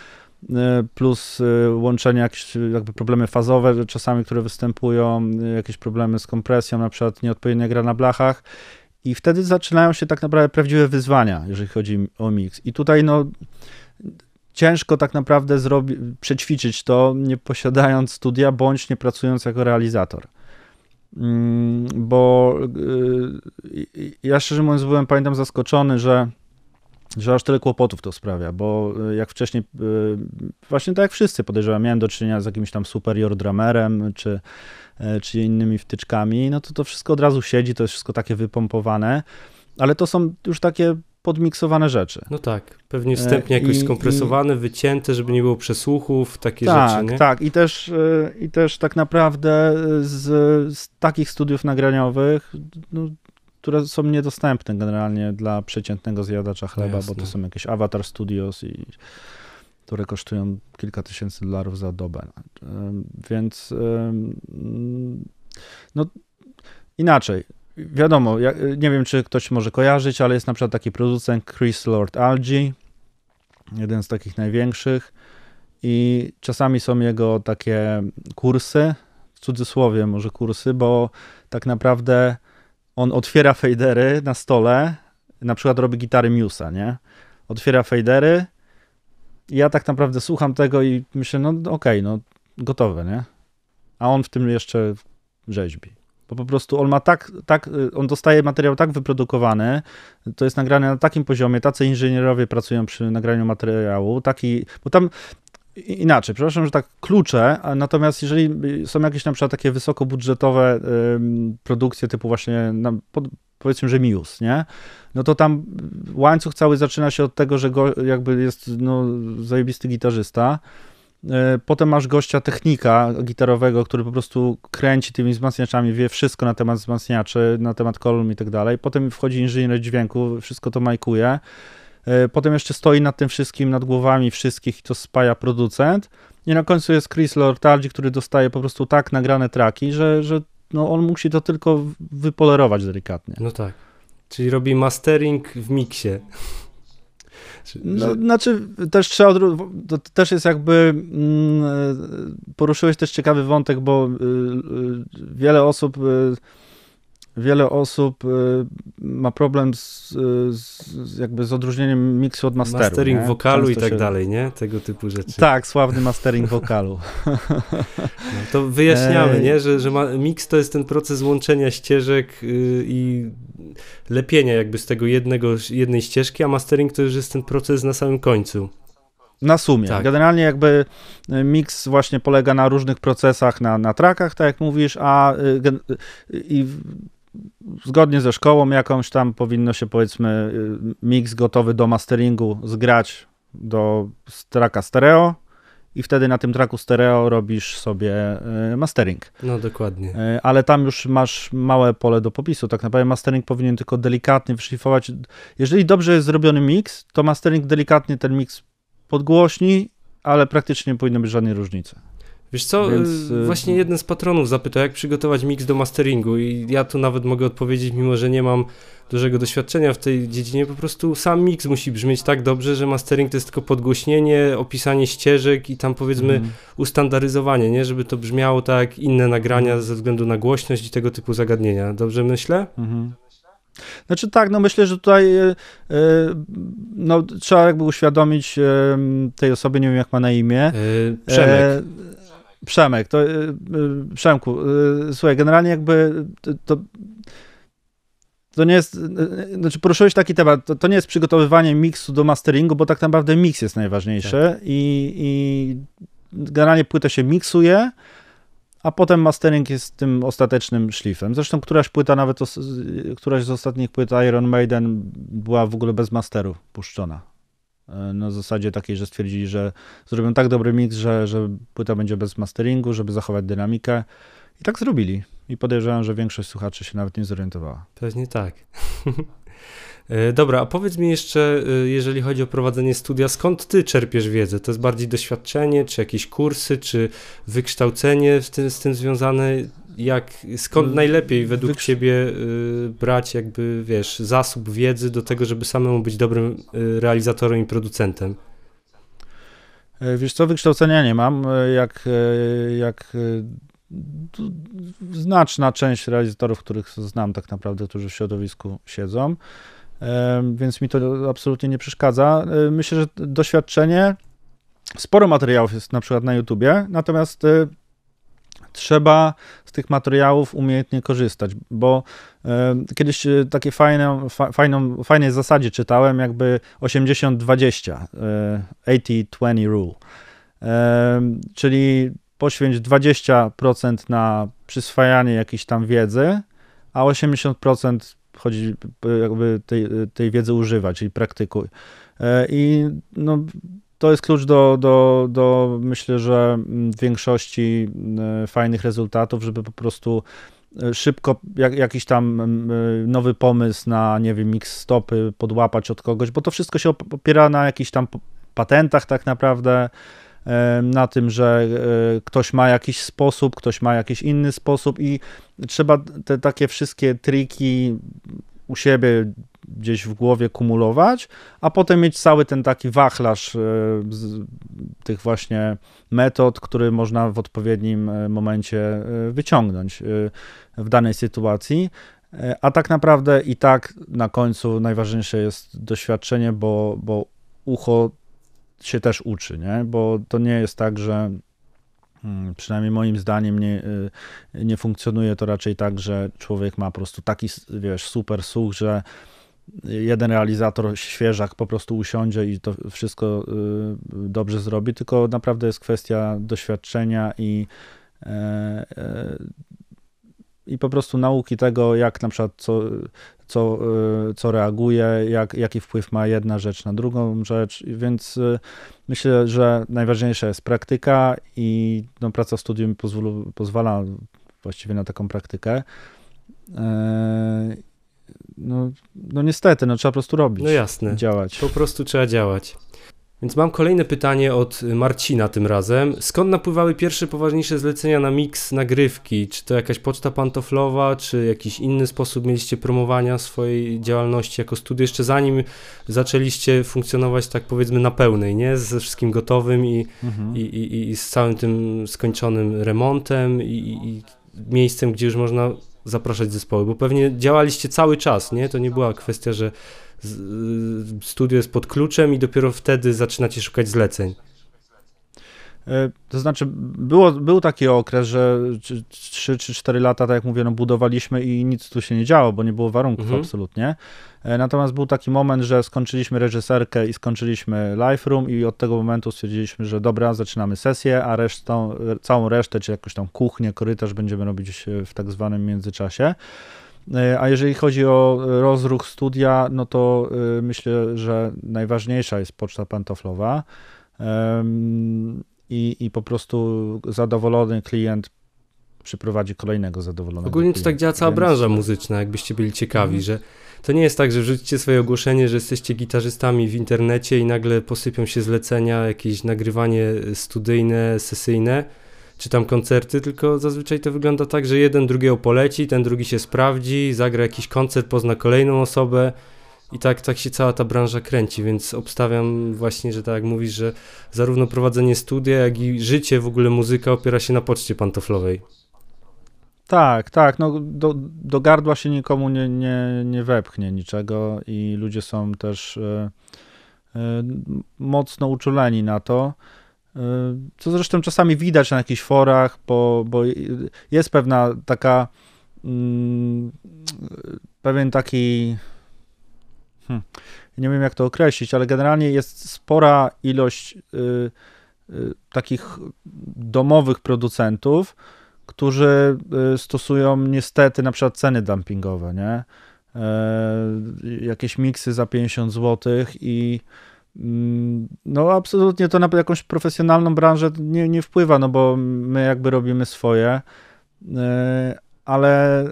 Speaker 2: y, plus łączenie, jakieś jakby problemy fazowe czasami, które występują, jakieś problemy z kompresją, na przykład nieodpowiednia gra na blachach i wtedy zaczynają się tak naprawdę prawdziwe wyzwania, jeżeli chodzi o mix. I tutaj no ciężko tak naprawdę zrobi, przećwiczyć to, nie posiadając studia, bądź nie pracując jako realizator. Mm, Bo y, y, ja szczerze mówiąc byłem, pamiętam, zaskoczony, że, że aż tyle kłopotów to sprawia, bo y, jak wcześniej, y, właśnie tak jak wszyscy podejrzewam, miałem do czynienia z jakimś tam superior dramerem, czy, czy innymi wtyczkami, no to to wszystko od razu siedzi, to jest wszystko takie wypompowane, ale to są już takie podmiksowane rzeczy.
Speaker 1: No tak, pewnie wstępnie
Speaker 2: E,
Speaker 1: jakoś
Speaker 2: i-
Speaker 1: skompresowane, wycięte, żeby nie było przesłuchów, takie
Speaker 2: tak,
Speaker 1: rzeczy, nie?
Speaker 2: tak. I też, y, I też tak naprawdę z, z takich studiów nagraniowych, no, które są niedostępne generalnie dla przeciętnego zjadacza chleba,
Speaker 1: Jasne.
Speaker 2: bo to są jakieś Avatar Studios, i, które kosztują kilka tysięcy dolarów za dobę. Więc no inaczej. Wiadomo, ja, nie wiem, czy ktoś może kojarzyć, ale jest na przykład taki producent Chris Lord Algie, jeden z takich największych i czasami są jego takie kursy, w cudzysłowie może kursy, bo tak naprawdę on otwiera fadery na stole, na przykład robi gitary Musa, nie? Otwiera fadery i ja tak naprawdę słucham tego i myślę, no okej, no gotowe, nie? A on w tym jeszcze rzeźbi. Po prostu on ma tak, tak, y, on dostaje materiał tak wyprodukowany, to jest nagrane na takim poziomie, tacy inżynierowie pracują przy nagraniu materiału, taki, bo tam inaczej, przepraszam, że tak klucze, natomiast jeżeli są jakieś na przykład takie wysokobudżetowe produkcje typu właśnie, powiedzmy, że Mius, nie? No to tam łańcuch cały zaczyna się od tego, że go, jakby jest no, zajebisty gitarzysta, Potem masz gościa technika gitarowego, który po prostu kręci tymi wzmacniaczami, wie wszystko na temat wzmacniaczy, na temat kolumn i tak dalej. Potem wchodzi inżynier dźwięku, wszystko to majkuje. E, Potem jeszcze stoi nad tym wszystkim, nad głowami wszystkich i to spaja producent. I na końcu jest Chris Lortardi, który dostaje po prostu tak nagrane traki, że, że no on musi to tylko wypolerować delikatnie.
Speaker 1: No tak. Czyli robi mastering w miksie.
Speaker 2: No,
Speaker 1: że-
Speaker 2: znaczy, też trzeba, to też jest jakby, mm, e, poruszyłeś też ciekawy wątek, bo y, y, wiele osób, y, wiele osób y, ma problem z, z, jakby z odróżnieniem miksu od masteru.
Speaker 1: Mastering
Speaker 2: nie?
Speaker 1: wokalu i
Speaker 2: Często
Speaker 1: tak
Speaker 2: się-
Speaker 1: dalej, nie? Tego typu rzeczy.
Speaker 2: Tak, sławny mastering wokalu.
Speaker 1: No, to wyjaśniamy,
Speaker 2: Ej.
Speaker 1: nie? Że, że ma, mix to jest ten proces łączenia ścieżek yy, i lepienia jakby z tego jednego, jednej ścieżki, a mastering to już jest ten proces na samym końcu.
Speaker 2: Na sumie.
Speaker 1: Tak.
Speaker 2: Generalnie jakby y, mix właśnie polega na różnych procesach, na, na trackach, tak jak mówisz, a y, y, i zgodnie ze szkołą jakąś tam powinno się powiedzmy y, mix gotowy do masteringu zgrać do tracka stereo i wtedy na tym tracku stereo robisz sobie y, mastering.
Speaker 1: No dokładnie.
Speaker 2: Y, Ale tam już masz małe pole do popisu. Tak naprawdę mastering powinien tylko delikatnie wyszlifować. Jeżeli dobrze jest zrobiony mix, to mastering delikatnie ten mix podgłośni, ale praktycznie nie powinno być żadnej różnicy.
Speaker 1: Wiesz co, Więc, y, właśnie jeden z patronów zapytał, jak przygotować mix do masteringu i ja tu nawet mogę odpowiedzieć, mimo że nie mam dużego doświadczenia w tej dziedzinie, po prostu sam mix musi brzmieć tak dobrze, że mastering to jest tylko podgłośnienie, opisanie ścieżek i tam powiedzmy mm. ustandaryzowanie, nie? Żeby to brzmiało tak inne nagrania mhm. ze względu na głośność i tego typu zagadnienia. Dobrze myślę? Mhm.
Speaker 2: Znaczy tak, no myślę, że tutaj e, e, no, trzeba jakby uświadomić e, tej osobie, nie wiem jak ma na imię.
Speaker 1: Przemek.
Speaker 2: Przemek, to Przemku, słuchaj, generalnie jakby to, to nie jest, znaczy poruszyłeś taki temat, to, to, nie jest przygotowywanie miksu do masteringu, bo tak naprawdę mix jest najważniejszy tak. i, i generalnie płytę się miksuje, a potem mastering jest tym ostatecznym szlifem. Zresztą któraś płyta, nawet któraś z ostatnich płyt Iron Maiden była w ogóle bez masteru puszczona. E, na zasadzie takiej, że stwierdzili, że zrobią tak dobry mix, że, że płyta będzie bez masteringu, żeby zachować dynamikę. I tak zrobili. I podejrzewam, że większość słuchaczy się nawet nie zorientowała.
Speaker 1: Pewnie tak. <laughs> E, dobra, a powiedz mi jeszcze, e, jeżeli chodzi o prowadzenie studia, skąd ty czerpiesz wiedzę? To jest bardziej doświadczenie, czy jakieś kursy, czy wykształcenie z tym, z tym związane? Jak, skąd mm, najlepiej według Wyksz... ciebie y, brać jakby, wiesz, zasób wiedzy do tego, żeby samemu być dobrym y, realizatorem i producentem?
Speaker 2: Wiesz co, wykształcenia nie mam. Jak, jak znaczna część realizatorów, których znam tak naprawdę, którzy w środowisku siedzą, więc mi to absolutnie nie przeszkadza. Myślę, że doświadczenie, sporo materiałów jest na przykład na YouTubie, natomiast e, trzeba z tych materiałów umiejętnie korzystać, bo kiedyś e, takie fajne, fajną, fajnej zasadzie czytałem, jakby 80-20, 80-20 e, rule, czyli poświęć 20% na przyswajanie jakiejś tam wiedzy, a 80% chodzi jakby tej, tej wiedzy używać, czyli praktykuj. E, I no, to jest klucz do, do, do myślę, że większości e, fajnych rezultatów, żeby po prostu e, szybko jak, jakiś tam nowy pomysł na, nie wiem, mix stopy podłapać od kogoś, bo to wszystko się opiera na jakichś tam patentach tak naprawdę, na tym, że ktoś ma jakiś sposób, ktoś ma jakiś inny sposób i trzeba te takie wszystkie triki u siebie gdzieś w głowie kumulować, a potem mieć cały ten taki wachlarz tych właśnie metod, który można w odpowiednim e, momencie e, wyciągnąć e, w danej sytuacji. A tak naprawdę i tak na końcu najważniejsze jest doświadczenie, bo, bo ucho się też uczy, nie? bo to nie jest tak, że hmm, przynajmniej moim zdaniem nie, nie funkcjonuje to raczej tak, że człowiek ma po prostu taki, wiesz, super słuch, że jeden realizator, świeżak po prostu usiądzie i to wszystko y, dobrze zrobi, tylko naprawdę jest kwestia doświadczenia i e, e, i po prostu nauki tego, jak na przykład co, co, y, co reaguje, jak, jaki wpływ ma jedna rzecz na drugą rzecz, więc myślę, że najważniejsza jest praktyka i no, praca w studium pozwala właściwie na taką praktykę. No, no niestety, no trzeba po prostu robić.
Speaker 1: No jasne.
Speaker 2: Działać.
Speaker 1: Po prostu trzeba działać. Więc mam kolejne pytanie od Marcina tym razem. Skąd napływały pierwsze poważniejsze zlecenia na mix nagrywki? Czy to jakaś poczta pantoflowa, czy jakiś inny sposób mieliście promowania swojej działalności jako studio, jeszcze zanim zaczęliście funkcjonować tak powiedzmy na pełnej, nie? Ze wszystkim gotowym i, mhm. i, i, i, z całym tym skończonym remontem i, i miejscem, gdzie już można zapraszać zespoły, bo pewnie działaliście cały czas, nie? To nie była kwestia, że studio jest pod kluczem i dopiero wtedy zaczynacie szukać zleceń.
Speaker 2: E, to znaczy, było, był taki okres, że 3 czy 4 lata, tak jak mówię, no, budowaliśmy i nic tu się nie działo, bo nie było warunków mhm. absolutnie. E, natomiast był taki moment, że skończyliśmy reżyserkę i skończyliśmy live room i od tego momentu stwierdziliśmy, że dobra, zaczynamy sesję, a resztą, całą resztę, czy jakąś tam kuchnię, korytarz będziemy robić w tak zwanym międzyczasie. E, a jeżeli chodzi o rozruch studia, no to e, myślę, że najważniejsza jest poczta pantoflowa i, i po prostu zadowolony klient przyprowadzi kolejnego zadowolonego.
Speaker 1: Ogólnie to tak działa cała Więc... branża muzyczna, jakbyście byli ciekawi, mhm. że to nie jest tak, że wrzucicie swoje ogłoszenie, że jesteście gitarzystami w internecie i nagle posypią się zlecenia, jakieś nagrywanie studyjne, sesyjne, czy tam koncerty, tylko zazwyczaj to wygląda tak, że jeden drugiego poleci, ten drugi się sprawdzi, zagra jakiś koncert, pozna kolejną osobę i tak, tak się cała ta branża kręci, więc obstawiam właśnie, że tak jak mówisz, że zarówno prowadzenie studia, jak i życie, w ogóle muzyka opiera się na poczcie pantoflowej.
Speaker 2: Tak, tak. No, do, do gardła się nikomu nie, nie, nie wepchnie niczego i ludzie są też e, e, mocno uczuleni na to. E, co zresztą czasami widać na jakichś forach, bo, bo jest pewna taka mm, pewien taki hmm, nie wiem jak to określić, ale generalnie jest spora ilość y, y, takich domowych producentów, którzy y, stosują niestety na przykład ceny dumpingowe, nie? E, jakieś miksy za 50 zł i mm, no absolutnie to na jakąś profesjonalną branżę nie, nie wpływa, no bo my jakby robimy swoje, e, ale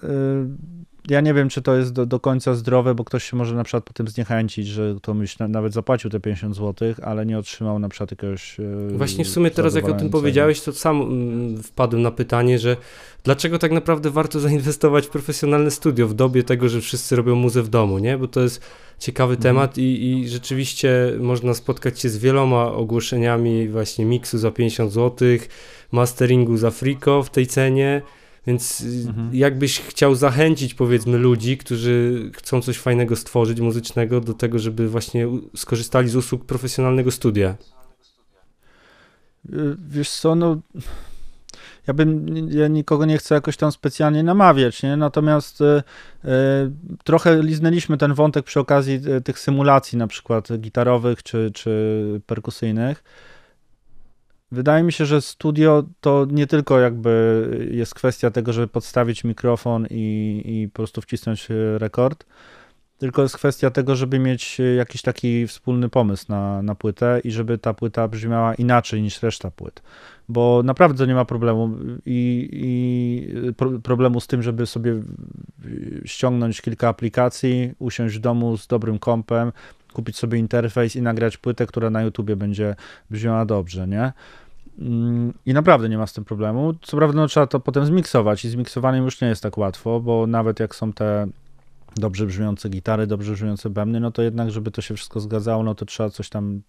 Speaker 2: ja nie wiem, czy to jest do, do końca zdrowe, bo ktoś się może na przykład po tym zniechęcić, że to myśl, nawet zapłacił te 50 zł, ale nie otrzymał na przykład jakiegoś. E,
Speaker 1: Właśnie w sumie teraz, jak o tym powiedziałeś, to sam mm, wpadłem na pytanie, że dlaczego tak naprawdę warto <laughs> zainwestować w profesjonalne studio w dobie tego, że wszyscy robią muzę w domu, nie? Bo to jest ciekawy mhm. temat i, i rzeczywiście można spotkać się z wieloma ogłoszeniami właśnie miksu za 50 zł, masteringu za friko w tej cenie więc mhm. jakbyś chciał zachęcić, powiedzmy, ludzi, którzy chcą coś fajnego stworzyć, muzycznego, do tego, żeby właśnie skorzystali z usług profesjonalnego studia?
Speaker 2: Y, wiesz co, no ja bym, ja nikogo nie chcę jakoś tam specjalnie namawiać, nie? Natomiast y, y, trochę liznęliśmy ten wątek przy okazji y, tych symulacji na przykład gitarowych czy, czy perkusyjnych. Wydaje mi się, że studio to nie tylko jakby jest kwestia tego, żeby podstawić mikrofon i, i po prostu wcisnąć rekord, tylko jest kwestia tego, żeby mieć jakiś taki wspólny pomysł na, na płytę i żeby ta płyta brzmiała inaczej niż reszta płyt. Bo naprawdę nie ma problemu i, i pro, problemu z tym, żeby sobie ściągnąć kilka aplikacji, usiąść w domu z dobrym kompem, kupić sobie interfejs i nagrać płytę, która na YouTubie będzie brzmiała dobrze, nie? Mm, I naprawdę nie ma z tym problemu. Co prawda, no, trzeba to potem zmiksować i zmiksowaniem już nie jest tak łatwo, bo nawet jak są te dobrze brzmiące gitary, dobrze brzmiące bębny, no to jednak, żeby to się wszystko zgadzało, no to trzeba coś tam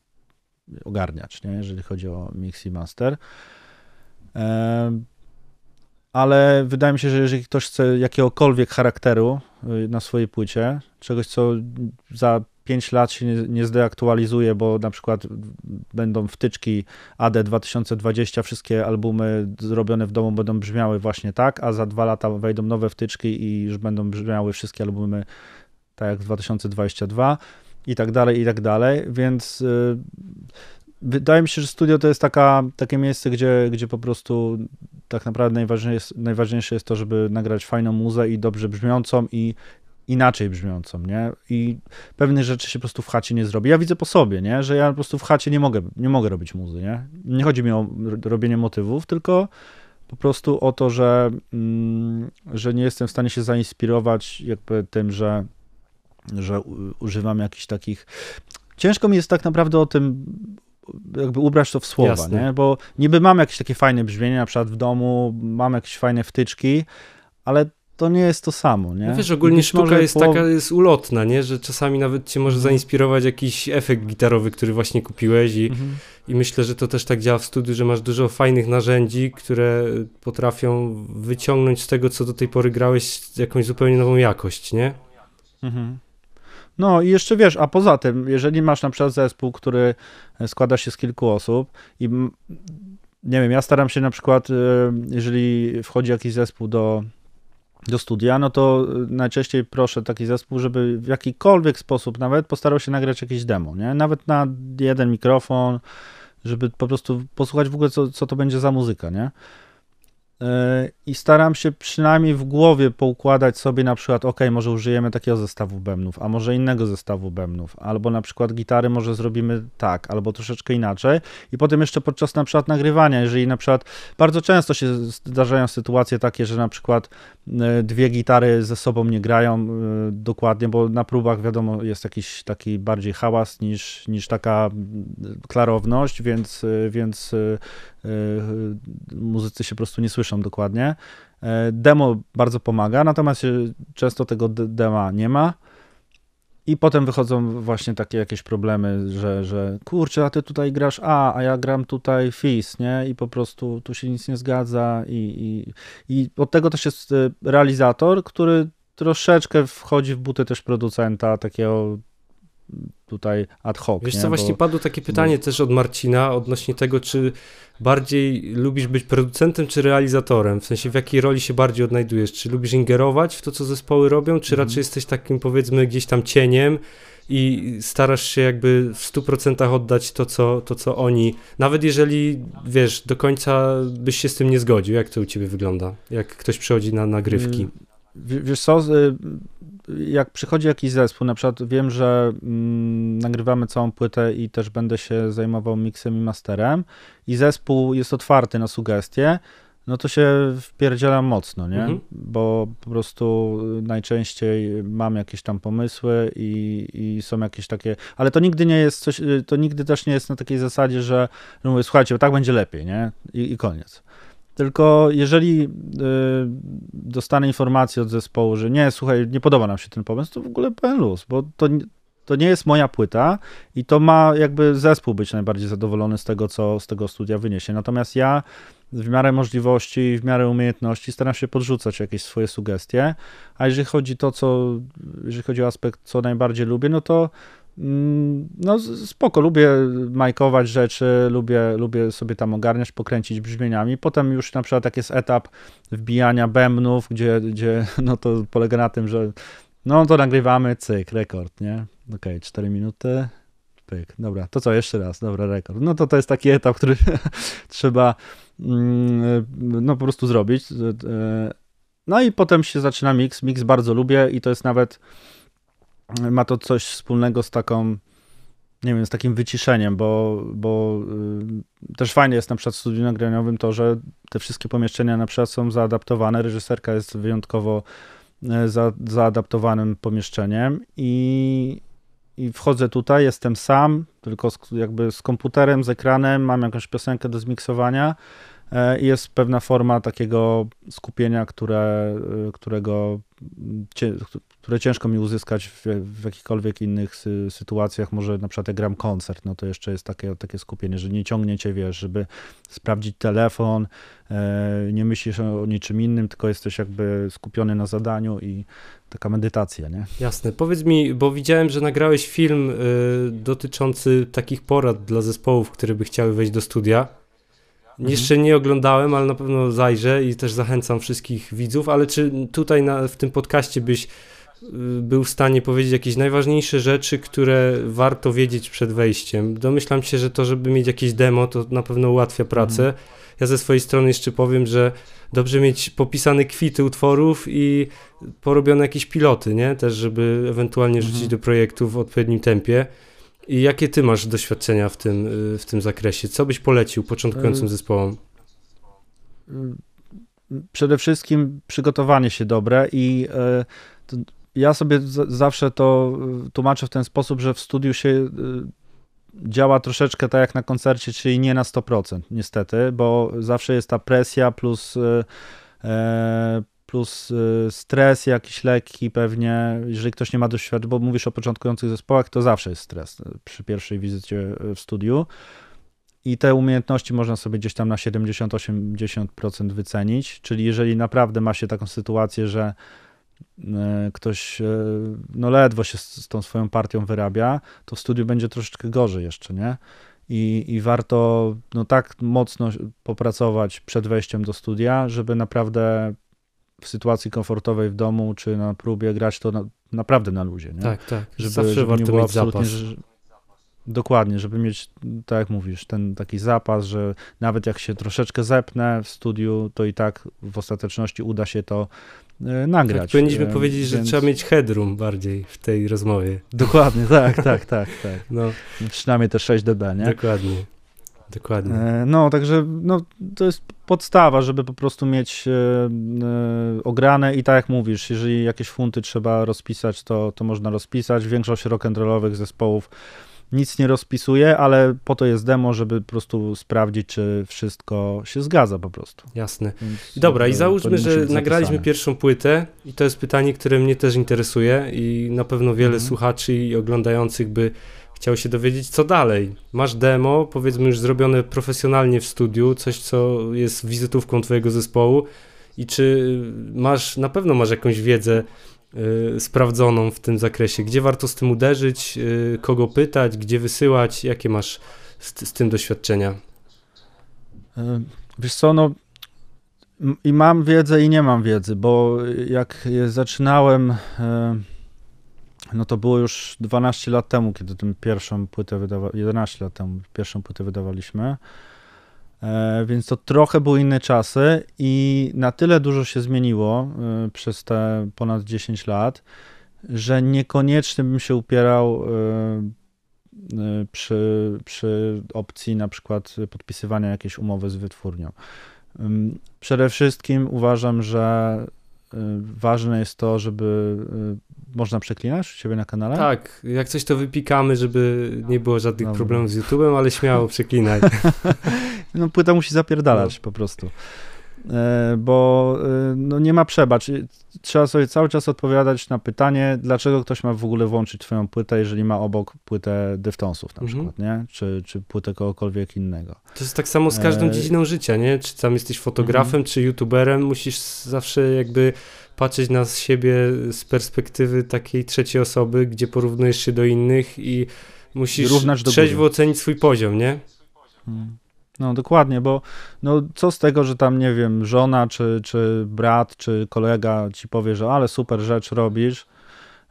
Speaker 2: ogarniać, nie? jeżeli chodzi o mix i master. Ale wydaje mi się, że jeżeli ktoś chce jakiegokolwiek charakteru y, na swojej płycie, czegoś, co za 5 lat się nie, nie zdeaktualizuje, bo na przykład będą wtyczki AD 2020, wszystkie albumy zrobione w domu będą brzmiały właśnie tak, a za dwa lata wejdą nowe wtyczki i już będą brzmiały wszystkie albumy tak jak 2022 i tak dalej, i tak dalej, więc yy, wydaje mi się, że studio to jest taka, takie miejsce, gdzie, gdzie po prostu tak naprawdę najważniejsze jest, najważniejsze jest to, żeby nagrać fajną muzę i dobrze brzmiącą i inaczej brzmiącą, nie? I pewnych rzeczy się po prostu w chacie nie zrobi. Ja widzę po sobie, nie? Że ja po prostu w chacie nie mogę, nie mogę robić muzy, nie? Nie chodzi mi o robienie motywów, tylko po prostu o to, że, mm, że nie jestem w stanie się zainspirować jakby tym, że, że używam jakichś takich... Ciężko mi jest tak naprawdę o tym jakby ubrać to w słowa, Jasne. nie? Bo niby mam jakieś takie fajne brzmienie, na przykład w domu, mam jakieś fajne wtyczki, ale to nie jest to samo, nie?
Speaker 1: No wiesz, ogólnie sztuka jest taka, jest ulotna, nie? Że czasami nawet cię może mhm. zainspirować jakiś efekt gitarowy, który właśnie kupiłeś i, mhm. i myślę, że to też tak działa w studiu, że masz dużo fajnych narzędzi, które potrafią wyciągnąć z tego, co do tej pory grałeś, jakąś zupełnie nową jakość, nie? Mhm.
Speaker 2: No i jeszcze wiesz, a poza tym, jeżeli masz na przykład zespół, który składa się z kilku osób i nie wiem, ja staram się na przykład, y, jeżeli wchodzi jakiś zespół do do studia, no to y, najczęściej proszę taki zespół, żeby w jakikolwiek sposób nawet postarał się nagrać jakieś demo, nie? Nawet na jeden mikrofon, żeby po prostu posłuchać w ogóle, co, co to będzie za muzyka, nie? E, i staram się przynajmniej w głowie poukładać sobie na przykład, ok, może użyjemy takiego zestawu bębnów, a może innego zestawu bębnów, albo na przykład gitary może zrobimy tak, albo troszeczkę inaczej. I potem jeszcze podczas na przykład nagrywania, jeżeli na przykład bardzo często się zdarzają sytuacje takie, że na przykład e, dwie gitary ze sobą nie grają e, dokładnie, bo na próbach wiadomo jest jakiś taki bardziej hałas niż, niż taka klarowność, więc, więc muzycy się po prostu nie słyszą dokładnie. E, demo bardzo pomaga, natomiast często tego dema nie ma. I potem wychodzą właśnie takie jakieś problemy, że, że kurczę, a ty tutaj grasz A, a ja gram tutaj Fis, nie? I po prostu tu się nic nie zgadza. I, i, i od tego też jest e, realizator, który troszeczkę wchodzi w buty też producenta, takiego tutaj ad hoc.
Speaker 1: Wiesz
Speaker 2: nie?
Speaker 1: co, właśnie Bo... padło takie pytanie też od Marcina odnośnie tego, czy bardziej lubisz być producentem czy realizatorem? W sensie w jakiej roli się bardziej odnajdujesz? Czy lubisz ingerować w to, co zespoły robią, czy mhm. raczej jesteś takim powiedzmy gdzieś tam cieniem i starasz się jakby w 100% oddać to co, to, co oni, nawet jeżeli wiesz, do końca byś się z tym nie zgodził. Jak to u ciebie wygląda? Jak ktoś przychodzi na nagrywki?
Speaker 2: Wiesz co, jak przychodzi jakiś zespół, na przykład wiem, że mm, nagrywamy całą płytę i też będę się zajmował miksem i masterem i zespół jest otwarty na sugestie, no to się wpierdzielam mocno, nie? Mhm. Bo po prostu najczęściej mam jakieś tam pomysły i, i są jakieś takie, ale to nigdy nie jest coś, to nigdy też nie jest na takiej zasadzie, że no mówię, słuchajcie, tak będzie lepiej, nie? I, i koniec. Tylko jeżeli y, dostanę informację od zespołu, że nie, słuchaj, nie podoba nam się ten pomysł, to w ogóle pełen luz, bo to, to nie jest moja płyta i to ma jakby zespół być najbardziej zadowolony z tego, co z tego studia wyniesie. Natomiast ja w miarę możliwości i w miarę umiejętności staram się podrzucać jakieś swoje sugestie, a jeżeli chodzi to, co, jeżeli chodzi o aspekt, co najbardziej lubię, no to no spoko, lubię majkować rzeczy, lubię, lubię sobie tam ogarniać, pokręcić brzmieniami. Potem już na przykład jak jest etap wbijania bębnów, gdzie, gdzie <laughs> no to polega na tym, że no to nagrywamy, cyk, rekord, nie? Okej, okay, 4 minuty, pyk, dobra, to co, jeszcze raz, dobra, rekord. No to to jest taki etap, który <laughs> trzeba mm, no po prostu zrobić. No i potem się zaczyna mix, mix bardzo lubię i to jest nawet ma to coś wspólnego z taką, nie wiem, z takim wyciszeniem, bo, bo y, też fajnie jest na przykład w studiu nagraniowym to, że te wszystkie pomieszczenia na przykład są zaadaptowane, reżyserka jest wyjątkowo y, za, zaadaptowanym pomieszczeniem i, i wchodzę tutaj, jestem sam, tylko z, jakby z komputerem, z ekranem, mam jakąś piosenkę do zmiksowania y, i jest pewna forma takiego skupienia, które, którego które ciężko mi uzyskać w, w jakichkolwiek innych sy, sytuacjach. Może na przykład jak gram koncert, no to jeszcze jest takie, takie skupienie, że nie ciągniecie, wiesz, żeby sprawdzić telefon, e, nie myślisz o niczym innym, tylko jesteś jakby skupiony na zadaniu i taka medytacja, nie?
Speaker 1: Jasne. Powiedz mi, bo widziałem, że nagrałeś film y, dotyczący takich porad dla zespołów, które by chciały wejść do studia. Mhm. Jeszcze nie oglądałem, ale na pewno zajrzę i też zachęcam wszystkich widzów, ale czy tutaj na, w tym podcaście byś Y, był w stanie powiedzieć jakieś najważniejsze rzeczy, które warto wiedzieć przed wejściem. Domyślam się, że to, żeby mieć jakieś demo, to na pewno ułatwia pracę. Mhm. Ja ze swojej strony jeszcze powiem, że dobrze mieć popisane kwity utworów i porobione jakieś piloty, nie? Też, żeby ewentualnie mhm. rzucić do projektu w odpowiednim tempie. I jakie ty masz doświadczenia w tym, y, w tym zakresie? Co byś polecił początkującym y, zespołom?
Speaker 2: Przede wszystkim przygotowanie się dobre i ja sobie zawsze to y, tłumaczę w ten sposób, że w studiu się y, działa troszeczkę tak jak na koncercie, czyli nie na 100%, niestety, bo zawsze jest ta presja plus, y, e, plus stres jakiś lekki pewnie, jeżeli ktoś nie ma doświadczenia, bo mówisz o początkujących zespołach, to zawsze jest stres przy pierwszej wizycie w studiu. I te umiejętności można sobie gdzieś tam na 70-80% wycenić. Czyli jeżeli naprawdę ma się taką sytuację, że ktoś no ledwo się z, z tą swoją partią wyrabia, to w studiu będzie troszeczkę gorzej jeszcze, nie? I, i warto no tak mocno popracować przed wejściem do studia, żeby naprawdę w sytuacji komfortowej w domu czy na próbie grać to na, naprawdę na luzie, nie?
Speaker 1: Tak, tak. Żeby, Zawsze żeby warto nie było mieć zapas. Że,
Speaker 2: Dokładnie, żeby mieć, tak jak mówisz, ten taki zapas, że nawet jak się troszeczkę zepnę w studiu, to i tak w ostateczności uda się to e, nagrać.
Speaker 1: Tak, powinniśmy
Speaker 2: E,
Speaker 1: powiedzieć, że trzeba mieć headroom bardziej w tej rozmowie.
Speaker 2: Dokładnie, tak, tak, tak, tak.
Speaker 1: No,
Speaker 2: Przynajmniej te 6 dB, nie?
Speaker 1: dokładnie. Dokładnie.
Speaker 2: E, No, także no, to jest podstawa, żeby po prostu mieć e, e, ograne i tak jak mówisz, jeżeli jakieś funty trzeba rozpisać, to, to można rozpisać. Większość rock'n'rollowych zespołów nic nie rozpisuje, ale po to jest demo, żeby po prostu sprawdzić, czy wszystko się zgadza po prostu.
Speaker 1: Jasne.
Speaker 2: Więc
Speaker 1: Dobra, i
Speaker 2: to-
Speaker 1: załóżmy, że nagraliśmy
Speaker 2: zapisane.
Speaker 1: pierwszą płytę i to jest pytanie, które mnie też interesuje i na pewno wiele
Speaker 2: Mhm.
Speaker 1: słuchaczy i oglądających by chciał się dowiedzieć, co dalej. Masz demo, powiedzmy już zrobione profesjonalnie w studiu, coś, co jest wizytówką twojego zespołu i czy masz, na pewno masz jakąś wiedzę y, sprawdzoną w tym zakresie, gdzie warto z tym uderzyć, y, kogo pytać, gdzie wysyłać, jakie masz z, z tym doświadczenia?
Speaker 2: E, Wiesz co, no i mam wiedzę i nie mam wiedzy, bo jak zaczynałem, e, no to było już 12 lat temu, kiedy tę pierwszą płytę wydawaliśmy, 11 lat temu pierwszą płytę wydawaliśmy, E, więc to trochę były inne czasy i na tyle dużo się zmieniło e, przez te ponad 10 lat, że niekoniecznie bym się upierał e, przy, przy opcji na przykład podpisywania jakiejś umowy z wytwórnią. Przede wszystkim uważam, że ważne jest to, żeby y, można przeklinać u ciebie na kanale?
Speaker 1: Tak, jak coś to wypikamy, żeby nie było żadnych problemów z YouTube'em, ale śmiało przeklinaj. <laughs>
Speaker 2: No płyta musi zapierdalać po prostu. E, Bo e, no, nie ma przebacz. Trzeba sobie cały czas odpowiadać na pytanie, dlaczego ktoś ma w ogóle włączyć twoją płytę, jeżeli ma obok płytę Dyftonsów na
Speaker 1: Mhm.
Speaker 2: przykład, nie? Czy, czy płytę kogokolwiek innego.
Speaker 1: To jest tak samo z każdą
Speaker 2: E,
Speaker 1: dziedziną życia, nie? Czy tam jesteś fotografem, czy youtuberem, musisz zawsze jakby patrzeć na siebie z perspektywy takiej trzeciej osoby, gdzie porównujesz się do innych i musisz trzeźwo ocenić swój poziom, nie?
Speaker 2: Mm. No dokładnie, bo no, co z tego, że tam, nie wiem, żona, czy, czy brat, czy kolega ci powie, że ale super rzecz robisz,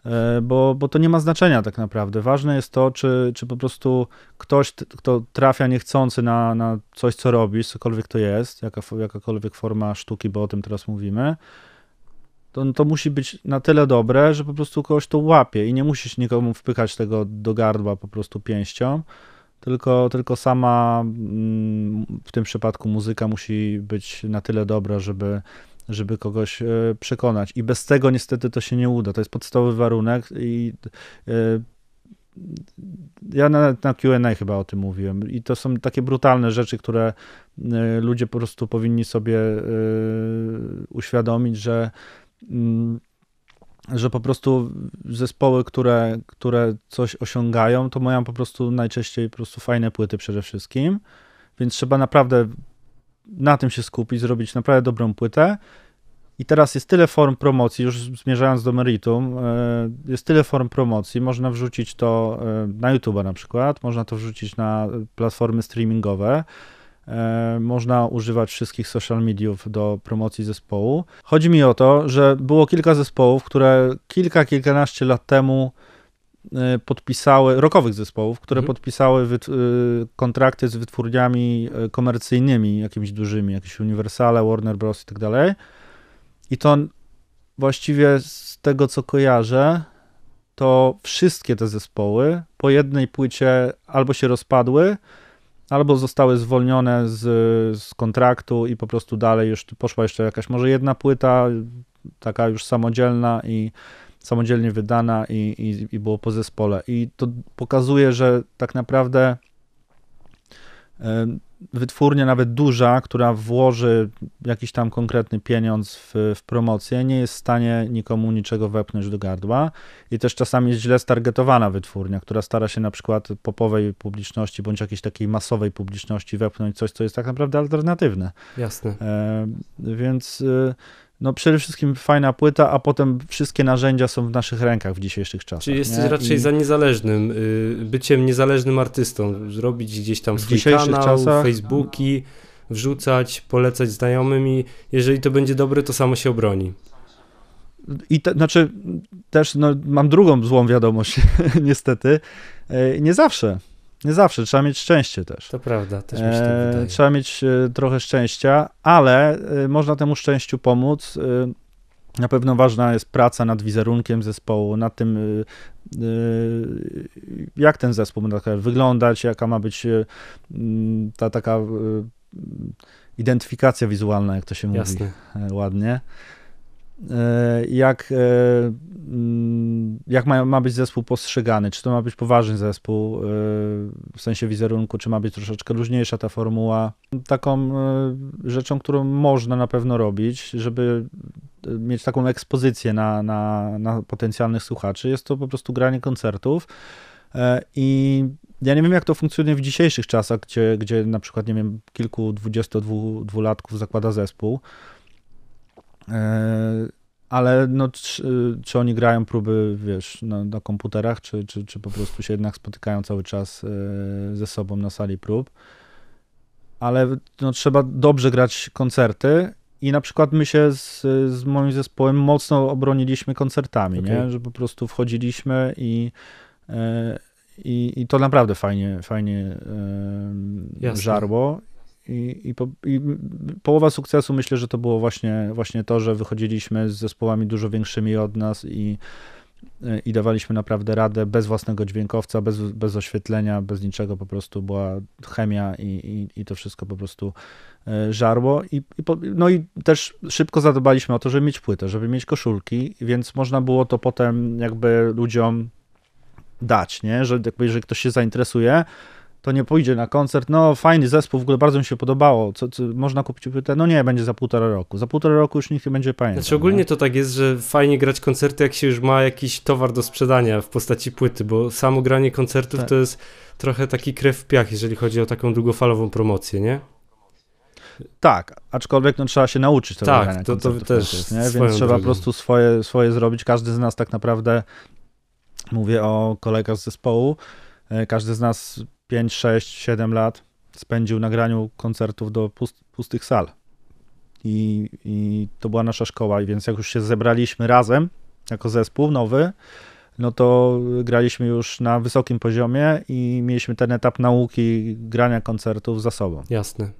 Speaker 2: e, bo, bo to nie ma znaczenia tak naprawdę. Ważne jest to, czy, czy po prostu ktoś, kto trafia niechcący na, na coś, co robisz, cokolwiek to jest, jaka, jakakolwiek forma sztuki, bo o tym teraz mówimy, to, to musi być na tyle dobre, że po prostu kogoś to łapie i nie musisz nikomu wpychać tego do gardła po prostu pięścią, tylko, tylko sama mm, w tym przypadku muzyka musi być na tyle dobra, żeby, żeby kogoś e, przekonać. I bez tego niestety to się nie uda. To jest podstawowy warunek i e, ja na, na Q&A chyba o tym mówiłem i to są takie brutalne rzeczy, które e, ludzie po prostu powinni sobie uświadomić, że mm, że po prostu zespoły, które, które coś osiągają, to mają po prostu najczęściej po prostu fajne płyty przede wszystkim, więc trzeba naprawdę na tym się skupić, zrobić naprawdę dobrą płytę. I teraz jest tyle form promocji, już zmierzając do meritum, e, jest tyle form promocji, można wrzucić to e, na YouTube na przykład, można to wrzucić na platformy streamingowe, Można używać wszystkich social mediów do promocji zespołu. Chodzi mi o to, że było kilka zespołów, które kilka, kilkanaście lat temu e, podpisały, rockowych zespołów, które
Speaker 1: Mhm.
Speaker 2: podpisały wyt- y, kontrakty z wytwórniami e, komercyjnymi, jakimiś dużymi, jakieś Universale, Warner Bros. i tak dalej. I to właściwie z tego, co kojarzę, to wszystkie te zespoły po jednej płycie albo się rozpadły, albo zostały zwolnione z, z kontraktu i po prostu dalej już poszła jeszcze jakaś może jedna płyta, taka już samodzielna i samodzielnie wydana i, i, i było po zespole. I to pokazuje, że tak naprawdę wytwórnia, nawet duża, która włoży jakiś tam konkretny pieniądz w, w promocję, nie jest w stanie nikomu niczego wepchnąć do gardła. I też czasami jest źle stargetowana wytwórnia, która stara się na przykład popowej publiczności bądź jakiejś takiej masowej publiczności wepchnąć coś, co jest tak naprawdę alternatywne.
Speaker 1: Jasne.
Speaker 2: E, więc e, no przede wszystkim fajna płyta, a potem wszystkie narzędzia są w naszych rękach w dzisiejszych czasach.
Speaker 1: Czyli jesteś
Speaker 2: nie?
Speaker 1: raczej
Speaker 2: I
Speaker 1: za niezależnym, y, byciem niezależnym artystą, zrobić gdzieś tam
Speaker 2: W
Speaker 1: swój kanał,
Speaker 2: czasach-
Speaker 1: Facebooki, wrzucać, polecać znajomym i jeżeli to będzie dobre, to samo się obroni.
Speaker 2: I te, znaczy też no, mam drugą złą wiadomość, <laughs> niestety. E, Nie zawsze. Nie zawsze, trzeba mieć szczęście też.
Speaker 1: To prawda, też mi się tak wydaje.
Speaker 2: trzeba mieć e, trochę szczęścia, ale e, można temu szczęściu pomóc. E, na pewno ważna jest praca nad wizerunkiem zespołu, nad tym, jak ten zespół ma wyglądać, jaka ma być ta taka identyfikacja wizualna, jak to się
Speaker 1: Jasne.
Speaker 2: mówi ładnie. E, jak, e, mm, jak ma, ma być zespół postrzegany, czy to ma być poważny zespół e, w sensie wizerunku, czy ma być troszeczkę luźniejsza ta formuła. Taką rzeczą, którą można na pewno robić, żeby mieć taką ekspozycję na, na, na potencjalnych słuchaczy, jest to po prostu granie koncertów. I ja nie wiem, jak to funkcjonuje w dzisiejszych czasach, gdzie, gdzie na przykład, nie wiem, kilku dwudziestodwulatków zakłada zespół. E, ale no, czy, czy, oni grają próby, wiesz, na, na komputerach, czy, czy, czy po prostu się jednak spotykają cały czas e, ze sobą na sali prób. Ale no, trzeba dobrze grać koncerty i na przykład my się z, z moim zespołem mocno obroniliśmy koncertami, okay. nie? że po prostu wchodziliśmy i, e, i, i to naprawdę fajnie, fajnie żarło. I, i, po, I, połowa sukcesu myślę, że to było właśnie, właśnie to, że wychodziliśmy z zespołami dużo większymi od nas i, i dawaliśmy naprawdę radę bez własnego dźwiękowca, bez, bez oświetlenia, bez niczego, po prostu była chemia i, i, i to wszystko po prostu e, żarło. I, i po, no i też szybko zadbaliśmy o to, żeby mieć płytę, żeby mieć koszulki, więc można było to potem jakby ludziom dać, nie? że jakby jeżeli ktoś się zainteresuje, to nie pójdzie na koncert. No, fajny zespół, w ogóle bardzo mi się podobało. Co, co, można kupić płytę? No nie, będzie za półtora roku. Za półtora roku już nikt nie będzie pamiętał.
Speaker 1: Znaczy ogólnie to tak jest, że fajnie grać koncerty, jak się już ma jakiś towar do sprzedania w postaci płyty, bo samo granie koncertów tak. to jest trochę taki krew w piach, jeżeli chodzi o taką długofalową promocję, nie?
Speaker 2: Tak, aczkolwiek no, trzeba się nauczyć tego
Speaker 1: tak,
Speaker 2: grania
Speaker 1: to, to też
Speaker 2: jest? Więc trzeba po prostu swoje, swoje zrobić. Każdy z nas tak naprawdę, mówię o kolegach z zespołu, e, każdy z nas 5, 6, 7 lat spędził na graniu koncertów do pust, pustych sal. I, I to była nasza szkoła, i więc jak już się zebraliśmy razem jako zespół nowy, no to graliśmy już na wysokim poziomie i mieliśmy ten etap nauki grania koncertów za sobą.
Speaker 1: Jasne.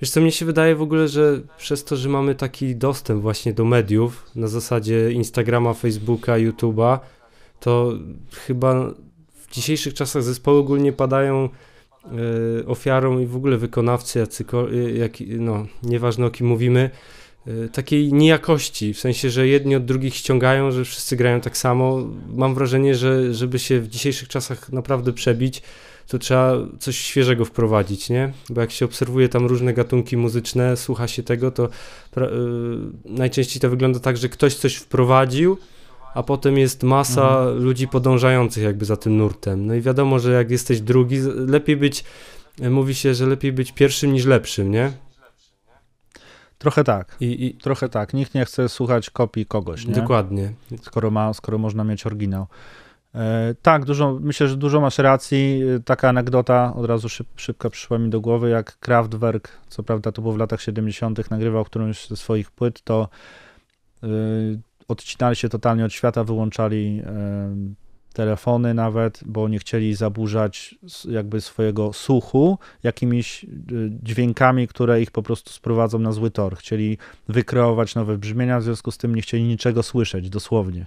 Speaker 1: Wiesz co, mnie się wydaje w ogóle, że przez to, że mamy taki dostęp właśnie do mediów na zasadzie Instagrama, Facebooka, YouTube'a, to chyba w dzisiejszych czasach zespoły ogólnie padają y, ofiarą i w ogóle wykonawcy, e, jak, no, nieważne o kim mówimy, y, takiej niejakości, w sensie, że jedni od drugich ściągają, że wszyscy grają tak samo. Mam wrażenie, że żeby się w dzisiejszych czasach naprawdę przebić, to trzeba coś świeżego wprowadzić, nie? Bo jak się obserwuje tam różne gatunki muzyczne, słucha się tego, to y, najczęściej to wygląda tak, że ktoś coś wprowadził, a potem jest masa mhm. ludzi podążających jakby za tym nurtem. No i wiadomo, że jak jesteś drugi, lepiej być, e, mówi się, że lepiej być pierwszym niż lepszym, nie?
Speaker 2: Trochę tak. I, i trochę tak. Nikt nie chce słuchać kopii kogoś, nie?
Speaker 1: Dokładnie.
Speaker 2: Skoro, ma, skoro można mieć oryginał. E, tak, dużo, myślę, że dużo masz racji. E, taka anegdota od razu szyb, szybko przyszła mi do głowy, jak Kraftwerk, co prawda to było w latach 70., nagrywał którąś ze swoich płyt, to odcinali się totalnie od świata, wyłączali telefony nawet, bo nie chcieli zaburzać jakby swojego słuchu jakimiś y, dźwiękami, które ich po prostu sprowadzą na zły tor. Chcieli wykreować nowe brzmienia, w związku z tym nie chcieli niczego słyszeć, dosłownie.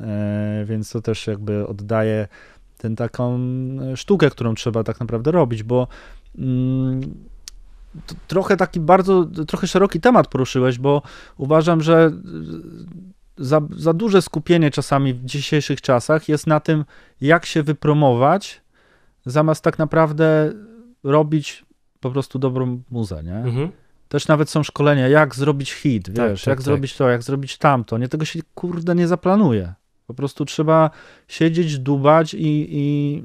Speaker 2: E, więc to też jakby oddaje tę taką e, sztukę, którą trzeba tak naprawdę robić, bo mm, trochę taki bardzo, trochę szeroki temat poruszyłeś, bo uważam, że za, za duże skupienie czasami w dzisiejszych czasach jest na tym, jak się wypromować, zamiast tak naprawdę robić po prostu dobrą muzę, nie? Mhm. Też nawet są szkolenia, jak zrobić hit, tak, wiesz, tak, jak tak, zrobić to, jak zrobić tamto. Nie tego się kurde nie zaplanuje. Po prostu trzeba siedzieć, dubać i, i, i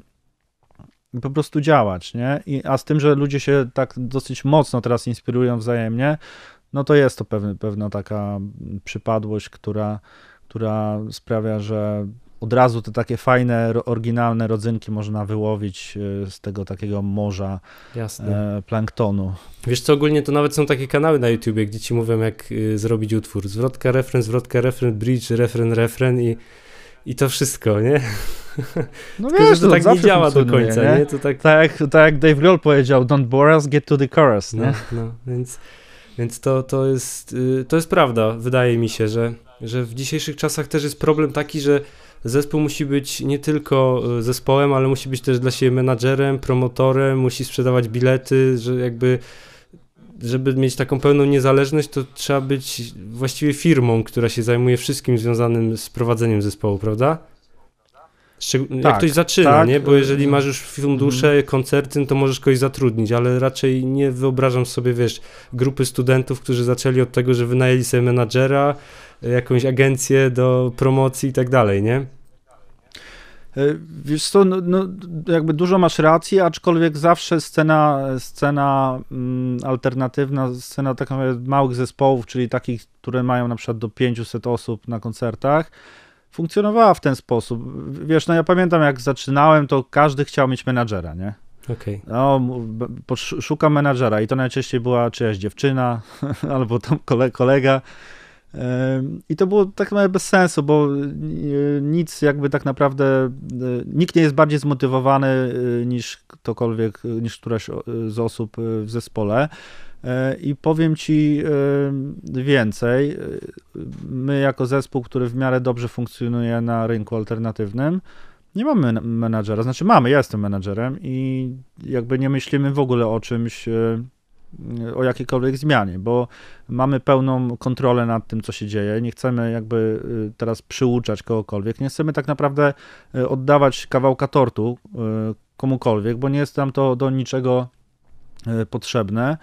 Speaker 2: po prostu działać, nie? I, a z tym, że ludzie się tak dosyć mocno teraz inspirują wzajemnie, no to jest to pewne, pewna taka przypadłość, która, która sprawia, że od razu te takie fajne, oryginalne rodzynki można wyłowić e, z tego takiego morza Jasne. E, planktonu.
Speaker 1: Wiesz co, ogólnie to nawet są takie kanały na YouTubie, gdzie ci mówią, jak y, zrobić utwór. Zwrotka, refren, zwrotka, refren, bridge, refren, refren i, i to wszystko, nie?
Speaker 2: No wiesz,
Speaker 1: to tak nie działa do końca, nie?
Speaker 2: nie?
Speaker 1: To tak,
Speaker 2: Tak, jak- tak jak Dave Grohl powiedział, don't bore us, get to the chorus,
Speaker 1: no,
Speaker 2: nie?
Speaker 1: no, więc, więc to, to, jest, y, to jest prawda, wydaje mi się, że, że w dzisiejszych czasach też jest problem taki, że zespół musi być nie tylko y, zespołem, ale musi być też dla siebie menadżerem, promotorem, musi sprzedawać bilety, że jakby żeby mieć taką pełną niezależność, to trzeba być właściwie firmą, która się zajmuje wszystkim związanym z prowadzeniem zespołu, prawda? Szczeg- jak
Speaker 2: Tak,
Speaker 1: ktoś zaczyna,
Speaker 2: tak,
Speaker 1: nie? Bo jeżeli
Speaker 2: y,
Speaker 1: masz już fundusze, koncerty, no to możesz kogoś zatrudnić, ale raczej nie wyobrażam sobie, wiesz, grupy studentów, którzy zaczęli od tego, że wynajęli sobie menadżera, jakąś agencję do promocji i tak dalej, nie?
Speaker 2: E, Wiesz co, no, no, jakby dużo masz racji, aczkolwiek zawsze scena, scena mm, alternatywna, scena tak małych zespołów, czyli takich, które mają na przykład do 500 osób na koncertach, funkcjonowała w ten sposób. Wiesz, no ja pamiętam jak zaczynałem, to każdy chciał mieć menadżera, nie?
Speaker 1: Okej.
Speaker 2: No, szukam menadżera i to najczęściej była czyjaś dziewczyna <laughs> albo tam kole, kolega. I to było tak naprawdę bez sensu, bo y, nic jakby tak naprawdę, y, nikt nie jest bardziej zmotywowany y, niż ktokolwiek, niż któraś z osób w zespole. E, I powiem ci y, więcej. Y, My, jako zespół, który w miarę dobrze funkcjonuje na rynku alternatywnym, nie mamy men- menadżera. Znaczy, mamy, ja jestem menadżerem i jakby nie myślimy w ogóle o czymś, o jakiejkolwiek zmianie, bo mamy pełną kontrolę nad tym, co się dzieje. Nie chcemy jakby teraz przyuczać kogokolwiek. Nie chcemy tak naprawdę oddawać kawałka tortu komukolwiek, bo nie jest nam to do niczego potrzebne.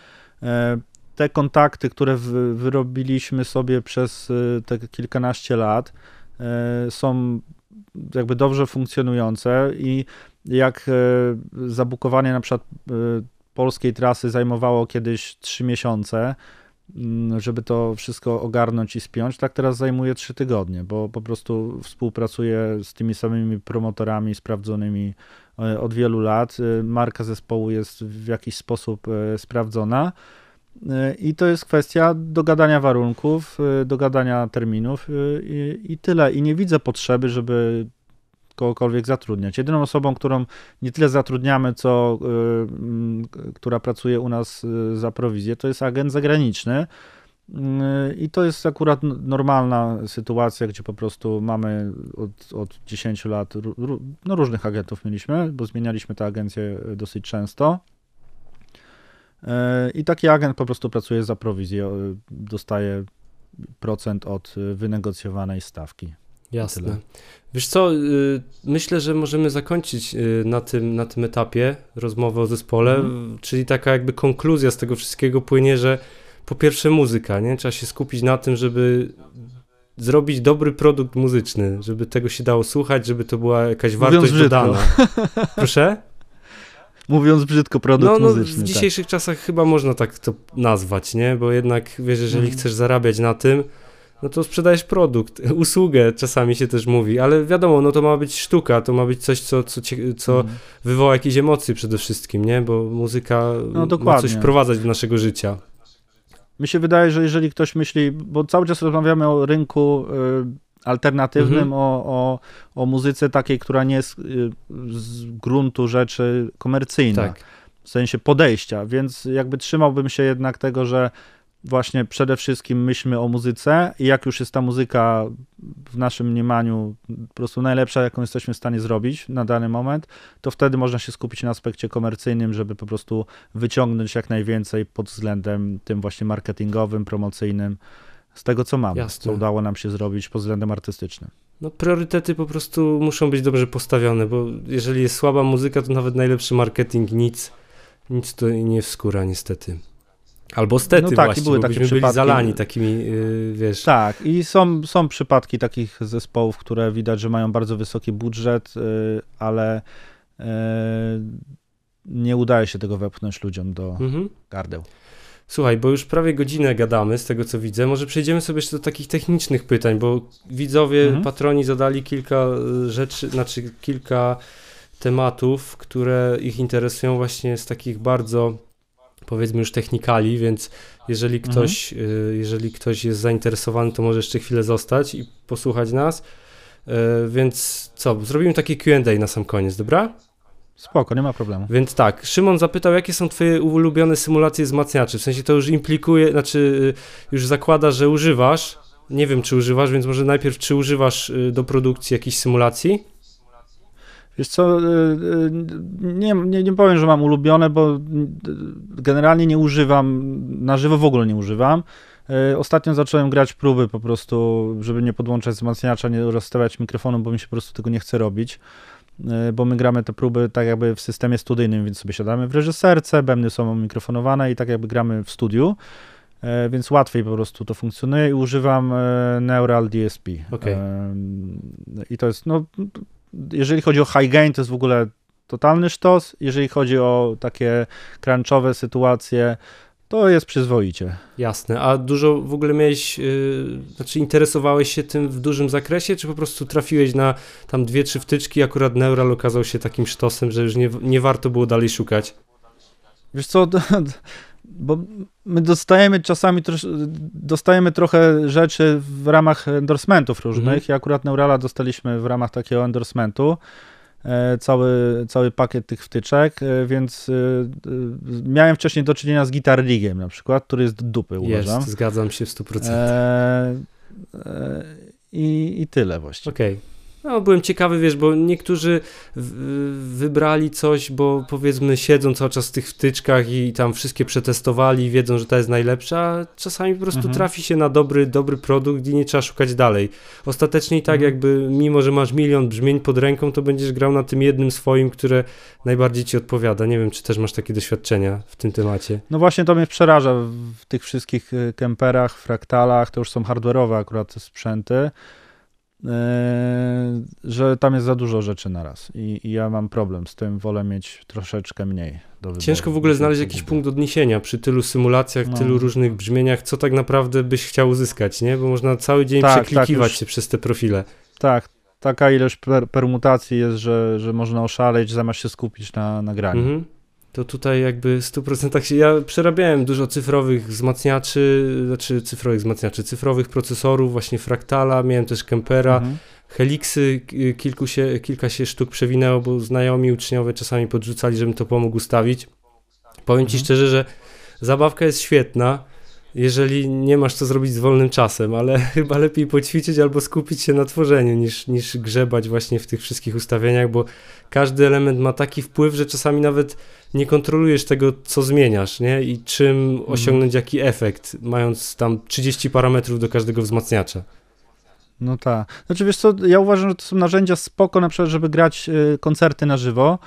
Speaker 2: E, Te kontakty, które wy- wyrobiliśmy sobie przez y, te kilkanaście lat, e, są jakby dobrze funkcjonujące i jak e, zabukowanie na przykład e, polskiej trasy zajmowało kiedyś 3 miesiące, mm, żeby to wszystko ogarnąć i spiąć, tak teraz zajmuje 3 tygodnie, bo po prostu współpracuję z tymi samymi promotorami sprawdzonymi e, od wielu lat. E, Marka zespołu jest w jakiś sposób e, sprawdzona. E, I to jest kwestia dogadania warunków, e, dogadania terminów e, i, i tyle. I nie widzę potrzeby, żeby kogokolwiek zatrudniać. Jedyną osobą, którą nie tyle zatrudniamy, co która pracuje u nas za prowizję, to jest agent zagraniczny. Y, I to jest akurat normalna sytuacja, gdzie po prostu mamy od, od 10 lat no różnych agentów mieliśmy, bo zmienialiśmy tę agencję y, dosyć często. Y, I taki agent po prostu pracuje za prowizję, dostaje procent od wynegocjowanej stawki.
Speaker 1: Jasne.
Speaker 2: Tyle.
Speaker 1: Wiesz co, myślę, że możemy zakończyć na tym, na tym etapie rozmowę o zespole,
Speaker 2: Mhm.
Speaker 1: czyli taka jakby konkluzja z tego wszystkiego płynie, że po pierwsze muzyka, nie? Trzeba się skupić na tym, żeby zrobić dobry produkt muzyczny, żeby tego się dało słuchać, żeby to była jakaś
Speaker 2: Mówiąc
Speaker 1: wartość
Speaker 2: brzydko.
Speaker 1: dodana. <laughs> Proszę?
Speaker 2: Mówiąc brzydko, produkt
Speaker 1: No, no
Speaker 2: muzyczny.
Speaker 1: w
Speaker 2: tak.
Speaker 1: dzisiejszych czasach chyba można tak to nazwać, nie? Bo jednak, wiesz, jeżeli
Speaker 2: Mhm.
Speaker 1: chcesz zarabiać na tym, no to sprzedajesz produkt, <laughs> usługę czasami się też mówi, ale wiadomo, no to ma być sztuka, to ma być coś, co, co, co
Speaker 2: Mhm.
Speaker 1: wywoła jakieś emocje przede wszystkim, nie? Bo muzyka
Speaker 2: No,
Speaker 1: ma coś wprowadzać do naszego życia.
Speaker 2: Mi się wydaje, że jeżeli ktoś myśli, bo cały czas rozmawiamy o rynku y, alternatywnym,
Speaker 1: Mhm.
Speaker 2: o, o, o muzyce takiej, która nie jest y, z gruntu rzeczy komercyjna,
Speaker 1: Tak.
Speaker 2: w sensie podejścia, więc jakby trzymałbym się jednak tego, że właśnie przede wszystkim myślmy o muzyce i jak już jest ta muzyka w naszym mniemaniu po prostu najlepsza, jaką jesteśmy w stanie zrobić na dany moment, to wtedy można się skupić na aspekcie komercyjnym, żeby po prostu wyciągnąć jak najwięcej pod względem tym właśnie marketingowym, promocyjnym z tego, co mamy,
Speaker 1: Jasne.
Speaker 2: co udało nam się zrobić pod względem artystycznym.
Speaker 1: No priorytety po prostu muszą być dobrze postawione, bo jeżeli jest słaba muzyka, to nawet najlepszy marketing nic, nic to nie wskóra niestety. Albo stety
Speaker 2: No tak,
Speaker 1: właśnie,
Speaker 2: były takie
Speaker 1: byli zalani takimi, yy, wiesz...
Speaker 2: Tak, i są, są przypadki takich zespołów, które widać, że mają bardzo wysoki budżet, y, ale y, nie udaje się tego wepchnąć ludziom do
Speaker 1: Mhm.
Speaker 2: gardeł.
Speaker 1: Słuchaj, bo już prawie godzinę gadamy, z tego co widzę. Może przejdziemy sobie jeszcze do takich technicznych pytań, bo widzowie,
Speaker 2: Mhm.
Speaker 1: patroni zadali kilka y, rzeczy, znaczy kilka tematów, które ich interesują właśnie z takich bardzo, powiedzmy już technikali, więc jeżeli ktoś, y, jeżeli ktoś jest zainteresowany, to może jeszcze chwilę zostać i posłuchać nas. więc co, zrobimy takie Q&A na sam koniec, dobra?
Speaker 2: Spoko, nie ma problemu.
Speaker 1: Więc tak, Szymon zapytał, jakie są twoje ulubione symulacje wzmacniaczy? W sensie to już implikuje, znaczy y, już zakłada, że używasz. Nie wiem, czy używasz, więc może najpierw, czy używasz y, do produkcji jakiejś symulacji?
Speaker 2: Wiesz co, y, nie, nie, nie powiem, że mam ulubione, bo generalnie nie używam, na żywo w ogóle nie używam. Ostatnio zacząłem grać próby po prostu, żeby nie podłączać wzmacniacza, nie rozstawiać mikrofonu, bo mi się po prostu tego nie chce robić. Bo my gramy te próby tak jakby w systemie studyjnym, więc sobie siadamy w reżyserce, bębny są mikrofonowane i tak jakby gramy w studiu, więc łatwiej po prostu to funkcjonuje i używam Neural DSP.
Speaker 1: Okay.
Speaker 2: I to jest, no, jeżeli chodzi o high gain, to jest w ogóle totalny sztos, jeżeli chodzi o takie crunchowe sytuacje, to jest przyzwoicie.
Speaker 1: Jasne. A dużo w ogóle miałeś, yy, znaczy interesowałeś się tym w dużym zakresie, czy po prostu trafiłeś na tam dwie, trzy wtyczki, akurat Neural okazał się takim sztosem, że już nie, nie warto było dalej szukać?
Speaker 2: Wiesz co, <laughs> bo my dostajemy czasami, dostajemy trochę rzeczy w ramach endorsementów różnych mhm. i akurat Neurala dostaliśmy w ramach takiego endorsementu. E, cały, cały pakiet tych wtyczek, e, więc e, miałem wcześniej do czynienia z Guitar Rigiem na przykład, który jest dupy, uważam.
Speaker 1: Jest, zgadzam się w 100%.
Speaker 2: E, e, i, I tyle właściwie.
Speaker 1: Okej. Okay. No, byłem ciekawy, wiesz, bo niektórzy wybrali coś, bo powiedzmy siedzą cały czas w tych wtyczkach i tam wszystkie przetestowali, wiedzą, że ta jest najlepsza, czasami po prostu mhm. trafi się na dobry, dobry produkt i nie trzeba szukać dalej. Ostatecznie i tak mhm. jakby, mimo że masz milion brzmień pod ręką, to będziesz grał na tym jednym swoim, które najbardziej ci odpowiada. Nie wiem, czy też masz takie doświadczenia w tym temacie.
Speaker 2: No właśnie to mnie przeraża w tych wszystkich y, kemperach, fraktalach, to już są hardware'owe akurat sprzęty, że tam jest za dużo rzeczy na raz I, i ja mam problem z tym, wolę mieć troszeczkę mniej do wyboru.
Speaker 1: Ciężko w ogóle znaleźć jakiś punkt odniesienia przy tylu symulacjach, no. tylu różnych brzmieniach, co tak naprawdę byś chciał uzyskać, nie? Bo można cały dzień tak, przeklikiwać tak, się przez te profile.
Speaker 2: Tak, taka ilość per, permutacji jest, że, że można oszaleć zamiast się skupić na nagraniu. Mhm
Speaker 1: to tutaj jakby w 100% się. Ja przerabiałem dużo cyfrowych wzmacniaczy, znaczy cyfrowych wzmacniaczy, cyfrowych procesorów, właśnie Fractala, miałem też Kempera. Mhm. Helixy kilku się, kilka się sztuk przewinęło, bo znajomi uczniowie czasami podrzucali, żebym to pomógł ustawić. Powiem mhm. ci szczerze, że zabawka jest świetna jeżeli nie masz co zrobić z wolnym czasem, ale <laughs> chyba lepiej poćwiczyć albo skupić się na tworzeniu niż, niż grzebać właśnie w tych wszystkich ustawieniach, bo każdy element ma taki wpływ, że czasami nawet nie kontrolujesz tego, co zmieniasz, nie? I czym mhm. osiągnąć jaki efekt, mając tam 30 parametrów do każdego wzmacniacza.
Speaker 2: No tak. Znaczy wiesz co, ja uważam, że to są narzędzia spoko na przykład, żeby grać y, koncerty na żywo,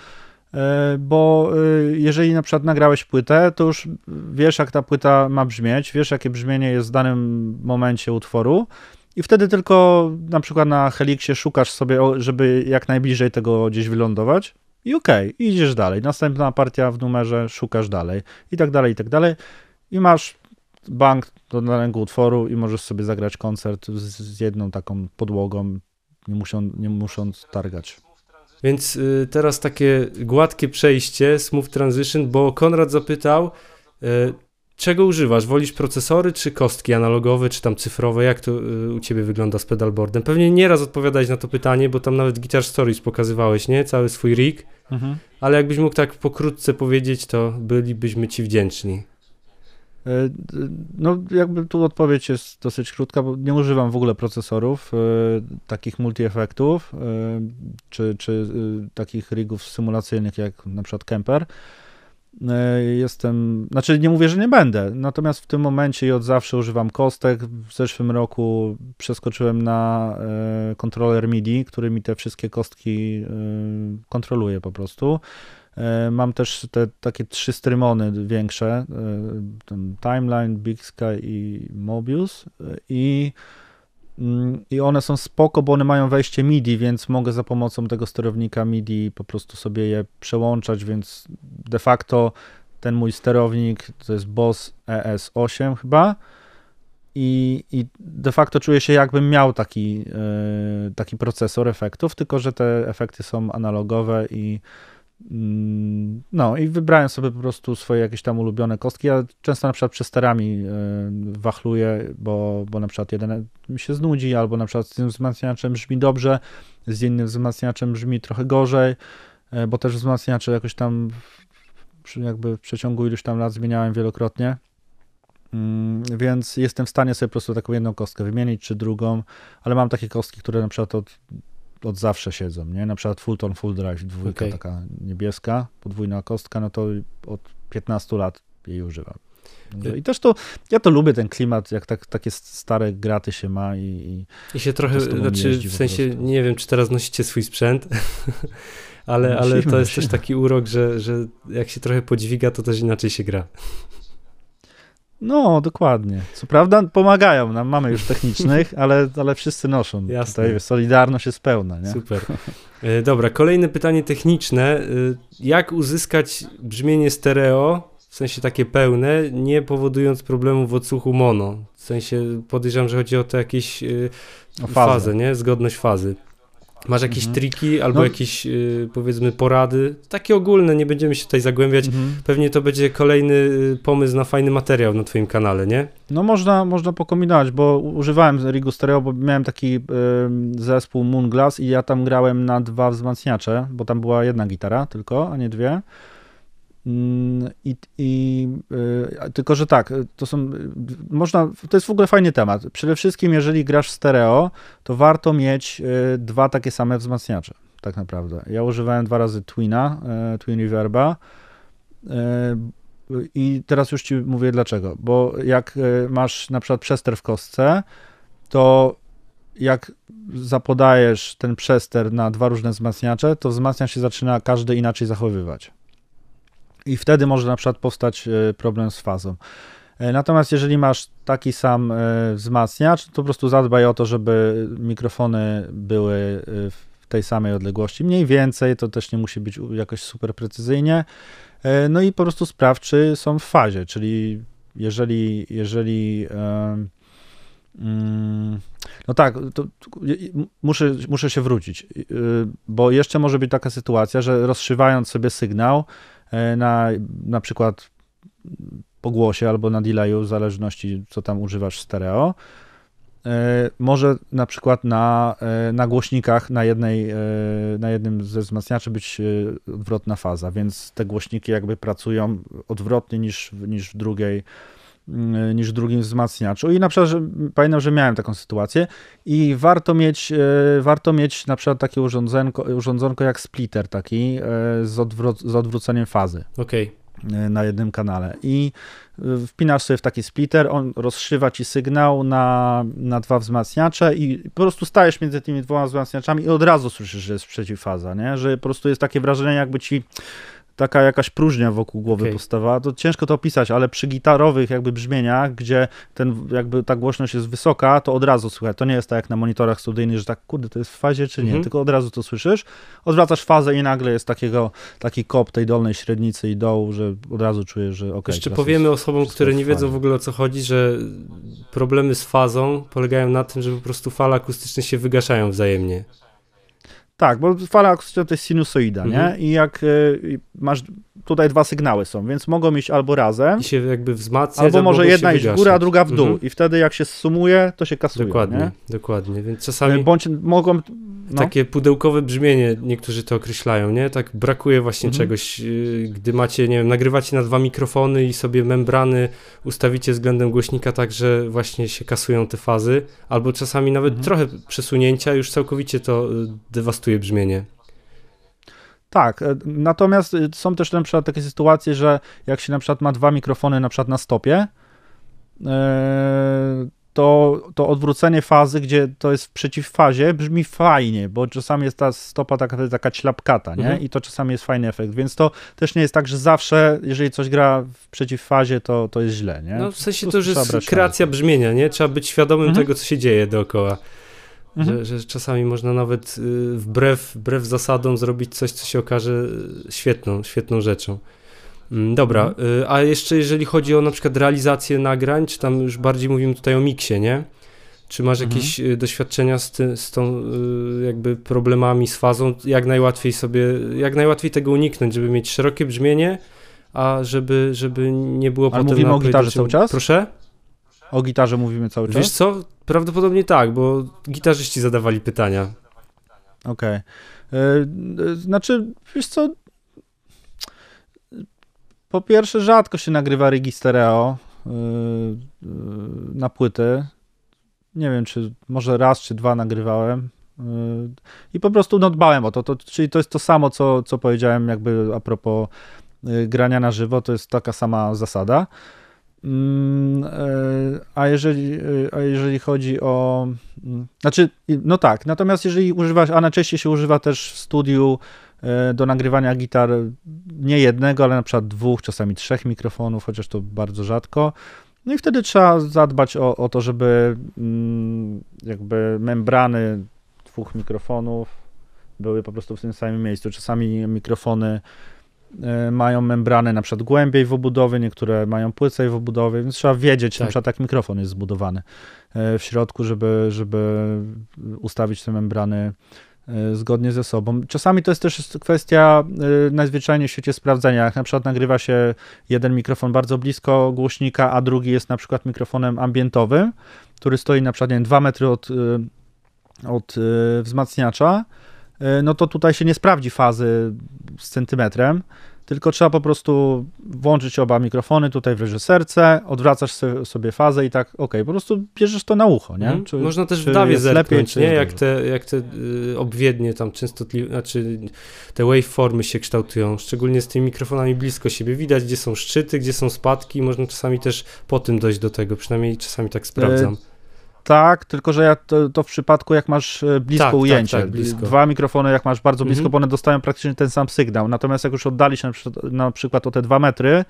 Speaker 2: bo e, jeżeli na przykład nagrałeś płytę, to już wiesz, jak ta płyta ma brzmieć, wiesz, jakie brzmienie jest w danym momencie utworu i wtedy tylko na przykład na Helixie szukasz sobie, żeby jak najbliżej tego gdzieś wylądować i okej, okay, idziesz dalej. Następna partia w numerze, szukasz dalej i tak dalej, i tak dalej i masz bank do danego utworu i możesz sobie zagrać koncert z, z jedną taką podłogą, nie, muszą, nie musząc targać.
Speaker 1: Więc y, teraz takie gładkie przejście, smooth transition, bo Konrad zapytał, y, czego używasz? Wolisz procesory czy kostki analogowe, czy tam cyfrowe? Jak to y, u ciebie wygląda z pedalboardem? Pewnie nieraz odpowiadać na to pytanie, bo tam nawet Guitar Stories pokazywałeś, nie? Cały swój rig. Mhm. Ale jakbyś mógł tak pokrótce powiedzieć, to bylibyśmy ci wdzięczni.
Speaker 2: E, no, jakby tu odpowiedź jest dosyć krótka, bo nie używam w ogóle procesorów, e, takich multi-efektów, e, czy, czy takich rigów symulacyjnych jak na przykład Kemper. Jestem, znaczy nie mówię, że nie będę, natomiast w tym momencie i od zawsze używam kostek. W zeszłym roku przeskoczyłem na kontroler MIDI, który mi te wszystkie kostki kontroluje po prostu. E, mam też te takie trzy strymony większe, e, Timeline, Big Sky i Mobius. E, i, mm, i one są spoko, bo one mają wejście MIDI, więc mogę za pomocą tego sterownika MIDI po prostu sobie je przełączać, więc de facto ten mój sterownik to jest Boss ES8 chyba. I, i de facto czuję się jakbym miał taki, taki procesor efektów, tylko że te efekty są analogowe i no i wybrałem sobie po prostu swoje jakieś tam ulubione kostki. Ja często na przykład przesterami wachluję, bo, bo na przykład jeden mi się znudzi, albo na przykład z tym wzmacniaczem brzmi dobrze, z innym wzmacniaczem brzmi trochę gorzej, bo też wzmacniacze jakoś tam jakby w przeciągu iluś tam lat zmieniałem wielokrotnie. Mm, więc jestem w stanie sobie po prostu taką jedną kostkę wymienić, czy drugą, ale mam takie kostki, które na przykład od, od zawsze siedzą, nie? Na przykład Fullton Full Drive, dwójka okay. taka niebieska, podwójna kostka, no to od 15 lat jej używam. I też to, ja to lubię ten klimat, jak tak, takie stare graty się ma i... I,
Speaker 1: I się trochę, znaczy w sensie, nie wiem, czy teraz nosicie swój sprzęt, <laughs> ale, ale to jest też taki urok, że, że jak się trochę podźwiga, to też inaczej się gra.
Speaker 2: No, dokładnie. Co prawda pomagają nam, mamy już technicznych, ale, ale wszyscy noszą. Jasne. Tutaj solidarność jest pełna. Nie?
Speaker 1: Super. E, dobra, kolejne pytanie techniczne. E, jak uzyskać brzmienie stereo, w sensie takie pełne, nie powodując problemu w odsłuchu mono? W sensie podejrzewam, że chodzi o to jakieś e, o fazę. fazę, nie? Zgodność fazy. Masz jakieś mhm. triki albo no. jakieś y, powiedzmy porady, takie ogólne, nie będziemy się tutaj zagłębiać. Mhm. Pewnie to będzie kolejny y, pomysł na fajny materiał na twoim kanale, nie?
Speaker 2: No można, można pokombinować, bo używałem Rigu Stereo, bo miałem taki y, zespół Moonglass i ja tam grałem na dwa wzmacniacze, bo tam była jedna gitara tylko, a nie dwie. Mm, I, i y, tylko, że tak, to są, można, to jest w ogóle fajny temat. Przede wszystkim, jeżeli grasz stereo, to warto mieć y, dwa takie same wzmacniacze, tak naprawdę. Ja używałem dwa razy Twina, y, Twin Reverba i teraz już ci mówię dlaczego, bo jak masz na przykład przester w kostce, to jak zapodajesz ten przester na dwa różne wzmacniacze, to wzmacniacz się zaczyna każdy inaczej zachowywać i wtedy może na przykład powstać e, problem z fazą. E, natomiast jeżeli masz taki sam e, wzmacniacz, to po prostu zadbaj o to, żeby mikrofony były w tej samej odległości. Mniej więcej, to też nie musi być jakoś super precyzyjnie. No i po prostu sprawdź, czy są w fazie, czyli jeżeli, jeżeli mm, no tak, to, muszę, muszę się wrócić, bo jeszcze może być taka sytuacja, że rozszywając sobie sygnał, na na przykład pogłosie albo na delayu, w zależności co tam używasz stereo. E, może na przykład na, e, na głośnikach na, jednej, na jednym ze wzmacniaczy być odwrotna faza, więc te głośniki jakby pracują odwrotnie niż, niż w drugiej niż w drugim wzmacniaczu. I na przykład, że, pamiętam, że miałem taką sytuację i warto mieć, warto mieć na przykład takie urządzenko, urządzonko jak splitter taki z, odwró- z odwróceniem fazy.
Speaker 1: Okej.
Speaker 2: Okay. Na jednym kanale. I wpinasz sobie w taki splitter, on rozszywa ci sygnał na, na dwa wzmacniacze i po prostu stajesz między tymi dwoma wzmacniaczami i od razu słyszysz, że jest przeciwfaza, nie? Że po prostu jest takie wrażenie, jakby ci taka jakaś próżnia wokół głowy okay. powstawała, to ciężko to opisać, ale przy gitarowych jakby brzmieniach, gdzie ten jakby ta głośność jest wysoka, to od razu słychać. To nie jest tak jak na monitorach studyjnych, że tak, kurde, to jest w fazie czy nie, mm -hmm. tylko od razu to słyszysz. Odwracasz fazę i nagle jest takiego, taki kop tej dolnej średnicy i dołu, że od razu czujesz, że okej. Okay,
Speaker 1: Jeszcze powiemy osobom, które nie wiedzą w ogóle o co chodzi, że problemy z fazą polegają na tym, że po prostu fale akustyczne się wygaszają wzajemnie.
Speaker 2: Tak, bo fala akustyczna to jest sinusoida, mhm. nie? I jak y, masz, tutaj dwa sygnały są, więc mogą iść albo razem.
Speaker 1: I się jakby wzmacniać,
Speaker 2: albo może jedna iść w górę, a druga w dół. Mhm. I wtedy jak się sumuje, to się kasuje,
Speaker 1: Dokładnie,
Speaker 2: nie?
Speaker 1: dokładnie, więc czasami...
Speaker 2: Bądź mogą,
Speaker 1: no. Takie pudełkowe brzmienie niektórzy to określają, nie? Tak brakuje właśnie mhm. czegoś, y, gdy macie, nie wiem, nagrywacie na dwa mikrofony i sobie membrany ustawicie względem głośnika tak, że właśnie się kasują te fazy, albo czasami nawet mhm. trochę przesunięcia już całkowicie to y, dewastuje brzmienie.
Speaker 2: Tak, e, natomiast y, są też na przykład takie sytuacje, że jak się na przykład ma dwa mikrofony na przykład na stopie, e, to, to odwrócenie fazy, gdzie to jest w przeciwfazie, brzmi fajnie, bo czasami jest ta stopa taka, taka ślapkata, nie? Mhm. I to czasami jest fajny efekt, więc to też nie jest tak, że zawsze, jeżeli coś gra w przeciwfazie, to, to jest źle, nie?
Speaker 1: No w sensie to już jest kreacja brzmienia, nie? Trzeba być świadomym mhm. tego, co się dzieje dookoła. Mhm. Że, że, czasami można nawet y, wbrew, wbrew zasadom zrobić coś, co się okaże świetną, świetną rzeczą. Mm, dobra, mhm. a jeszcze jeżeli chodzi o na przykład realizację nagrań, czy tam już bardziej mówimy tutaj o miksie, nie? Czy masz
Speaker 2: Mhm.
Speaker 1: jakieś y, doświadczenia z, ty, z tą y, jakby problemami z fazą? Jak najłatwiej sobie, jak najłatwiej tego uniknąć, żeby mieć szerokie brzmienie, a żeby, żeby nie było
Speaker 2: Ale
Speaker 1: potem
Speaker 2: mówimy o gitarze cały czas?
Speaker 1: Proszę?
Speaker 2: O gitarze mówimy cały czas?
Speaker 1: Wiesz co? Prawdopodobnie tak, bo gitarzyści zadawali pytania.
Speaker 2: Okej. E, e, Znaczy, wiesz co? Po pierwsze, rzadko się nagrywa rygi stereo e, na płyty. Nie wiem, czy może raz czy dwa nagrywałem. I po prostu no, dbałem o to. to. Czyli to jest to samo, co, co powiedziałem, jakby a propos grania na żywo. To jest taka sama zasada. Mm, e, A jeżeli, e, a jeżeli chodzi o. mm, Znaczy, no tak, natomiast jeżeli używasz, a najczęściej się używa też w studiu e, do nagrywania gitar nie jednego, ale na przykład dwóch, czasami trzech mikrofonów, chociaż to bardzo rzadko. No i wtedy trzeba zadbać o, o to, żeby mm, jakby membrany dwóch mikrofonów były po prostu w tym samym miejscu. Czasami mikrofony mają membrany na przykład głębiej w obudowie, niektóre mają płycej w obudowie, więc trzeba wiedzieć
Speaker 1: Tak.
Speaker 2: na przykład jak mikrofon jest zbudowany e, w środku, żeby, żeby ustawić te membrany e, zgodnie ze sobą. Czasami to jest też kwestia e, najzwyczajniej w świecie sprawdzenia. Jak na przykład nagrywa się jeden mikrofon bardzo blisko głośnika, a drugi jest na przykład mikrofonem ambientowym, który stoi na przykład nie wiem, 2 metry od, e, od e, wzmacniacza, e, no to tutaj się nie sprawdzi fazy z centymetrem, tylko trzeba po prostu włączyć oba mikrofony tutaj w reżyserce, odwracasz sobie fazę i tak, okej, po prostu bierzesz to na ucho, nie?
Speaker 1: Mhm.
Speaker 2: Czy-
Speaker 1: Można też w dawie zerknąć,
Speaker 2: lepiej, czy
Speaker 1: nie? Jak te, jak te y, obwiednie tam częstotliwe, znaczy te waveformy się kształtują, szczególnie z tymi mikrofonami blisko siebie. Widać, gdzie są szczyty, gdzie są spadki, można czasami też po tym dojść do tego, przynajmniej czasami tak sprawdzam.
Speaker 2: Tak, tylko że ja to, to w przypadku jak masz e, blisko
Speaker 1: Tak, tak,
Speaker 2: ujęcie,
Speaker 1: tak, blisko.
Speaker 2: dwa mikrofony jak masz bardzo blisko,
Speaker 1: Mhm.
Speaker 2: bo one dostają praktycznie ten sam sygnał, natomiast jak już oddali się na przykład, na przykład o te dwa metry,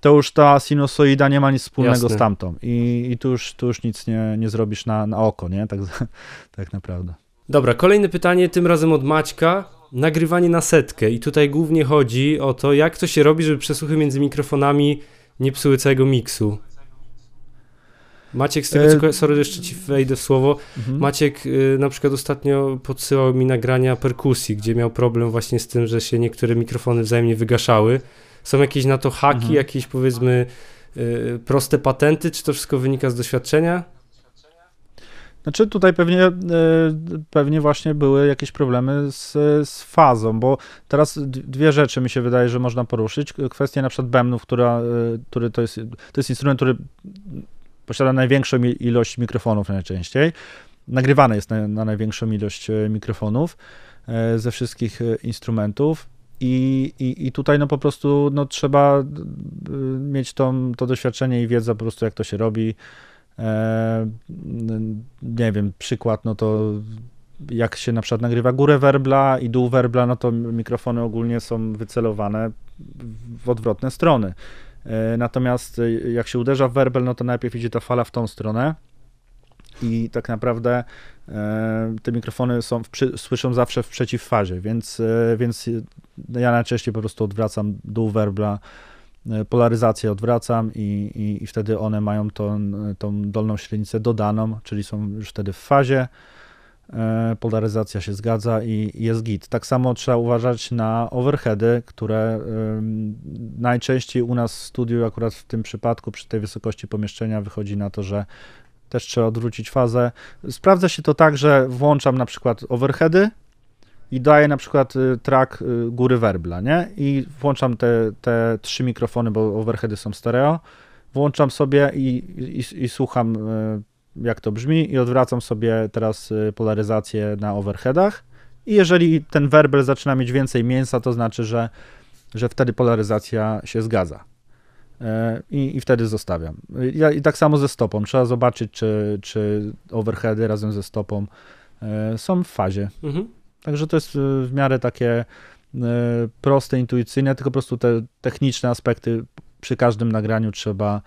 Speaker 2: to już ta sinusoida nie ma nic wspólnego
Speaker 1: Jasne.
Speaker 2: z tamtą i, i tu, już, tu już nic nie, nie zrobisz na, na oko, nie? Tak, <laughs> tak naprawdę.
Speaker 1: Dobra, kolejne pytanie, tym razem od Maćka. Nagrywanie na setkę i tutaj głównie chodzi o to, jak to się robi, żeby przesłuchy między mikrofonami nie psuły całego miksu. Maciek, z tego
Speaker 2: E,
Speaker 1: co ko- sorry, jeszcze ci wejdę w słowo.
Speaker 2: Mhm.
Speaker 1: Maciek y, na przykład ostatnio podsyłał mi nagrania perkusji, gdzie miał problem właśnie z tym, że się niektóre mikrofony wzajemnie wygaszały. Są jakieś na to haki,
Speaker 2: Mhm.
Speaker 1: jakieś powiedzmy y, proste patenty, czy to wszystko wynika z doświadczenia?
Speaker 2: Znaczy tutaj pewnie, e, pewnie właśnie były jakieś problemy z, z fazą, bo teraz dwie rzeczy mi się wydaje, że można poruszyć. Kwestia na przykład bębnów, która, e, który to jest, to jest instrument, który posiada największą ilość mikrofonów najczęściej. Nagrywany jest na, na największą ilość e, mikrofonów e, ze wszystkich e, instrumentów. I, i, I tutaj no po prostu no, trzeba mieć to doświadczenie i wiedzę po prostu jak to się robi. Nie wiem, przykład, no to jak się na przykład nagrywa górę werbla i dół werbla, no to mikrofony ogólnie są wycelowane w odwrotne strony. E, Natomiast e, jak się uderza w werbel, no to najpierw idzie ta fala w tą stronę i tak naprawdę e, te mikrofony są przy, słyszą zawsze w przeciwfazie, więc, więc ja najczęściej po prostu odwracam dół werbla, polaryzację odwracam i, i, i wtedy one mają tą, tą dolną średnicę dodaną, czyli są już wtedy w fazie. E, Polaryzacja się zgadza i jest git. Tak samo trzeba uważać na overheady, które najczęściej u nas w studiu, akurat w tym przypadku, przy tej wysokości pomieszczenia, wychodzi na to, że też trzeba odwrócić fazę. Sprawdza się to tak, że włączam na przykład overheady i daję na przykład y, track y, góry werbla, nie? I włączam te, te trzy mikrofony, bo overheady są stereo, włączam sobie i, i, i słucham y, jak to brzmi i odwracam sobie teraz y, polaryzację na overheadach i jeżeli ten werbel zaczyna mieć więcej mięsa, to znaczy, że, że wtedy polaryzacja się zgadza. E, I, I wtedy zostawiam. Y, Ja, I tak samo ze stopą. Trzeba zobaczyć, czy, czy overheady razem ze stopą e, są w fazie.
Speaker 1: Mhm.
Speaker 2: Także to jest y, w miarę takie y, proste, intuicyjne, tylko po prostu te techniczne aspekty przy każdym nagraniu trzeba y,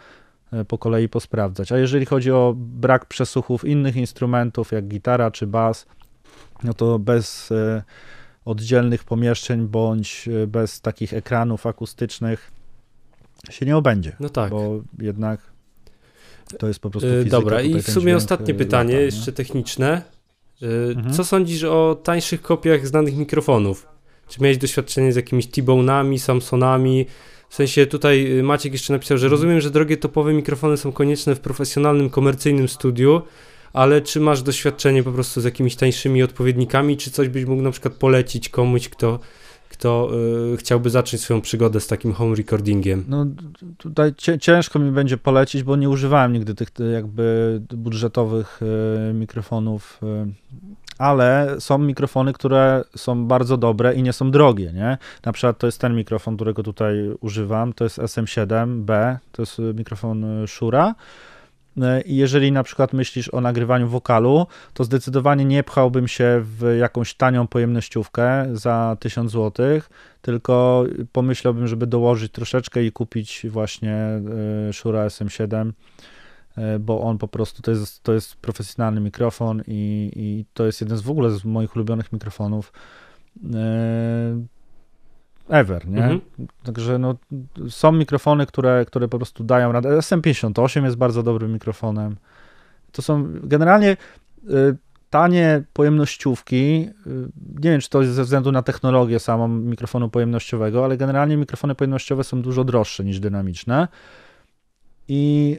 Speaker 2: po kolei posprawdzać. A jeżeli chodzi o brak przesłuchów innych instrumentów, jak gitara czy bas, no to bez y, oddzielnych pomieszczeń bądź y, bez takich ekranów akustycznych się nie obędzie,
Speaker 1: No tak.
Speaker 2: bo jednak To jest po prostu
Speaker 1: E,
Speaker 2: fizyka.
Speaker 1: Dobra, i w sumie ostatnie
Speaker 2: e,
Speaker 1: pytanie,
Speaker 2: lata,
Speaker 1: jeszcze techniczne. E,
Speaker 2: Mhm.
Speaker 1: Co sądzisz o tańszych kopiach znanych mikrofonów? Czy miałeś doświadczenie z jakimiś T-Bone'ami, Samsonami? W sensie tutaj y, Maciek jeszcze napisał, że rozumiem, że drogie topowe mikrofony są konieczne w profesjonalnym, komercyjnym studiu, ale czy masz doświadczenie po prostu z jakimiś tańszymi odpowiednikami, czy coś byś mógł na przykład polecić komuś, kto, kto y, chciałby zacząć swoją przygodę z takim home recordingiem?
Speaker 2: No tutaj ciężko mi będzie polecić, bo nie używałem nigdy tych e, jakby budżetowych mikrofonów, ale są mikrofony, które są bardzo dobre i nie są drogie, nie? Na przykład to jest ten mikrofon, którego tutaj używam, to jest SM7B, to jest e, mikrofon e, Shure. E, I jeżeli na przykład myślisz o nagrywaniu wokalu, to zdecydowanie nie pchałbym się w jakąś tanią pojemnościówkę za 1000 zł, tylko pomyślałbym, żeby dołożyć troszeczkę i kupić właśnie Shure SM7, e, bo on po prostu to jest, to jest profesjonalny mikrofon i, i to jest jeden z w ogóle z moich ulubionych mikrofonów e, ever, nie?
Speaker 1: Mhm.
Speaker 2: Także no, są mikrofony, które, które po prostu dają radę. SM58 jest bardzo dobrym mikrofonem. To są generalnie y, tanie pojemnościówki. y, Nie wiem, czy to jest ze względu na technologię samą mikrofonu pojemnościowego, ale generalnie mikrofony pojemnościowe są dużo droższe niż dynamiczne. I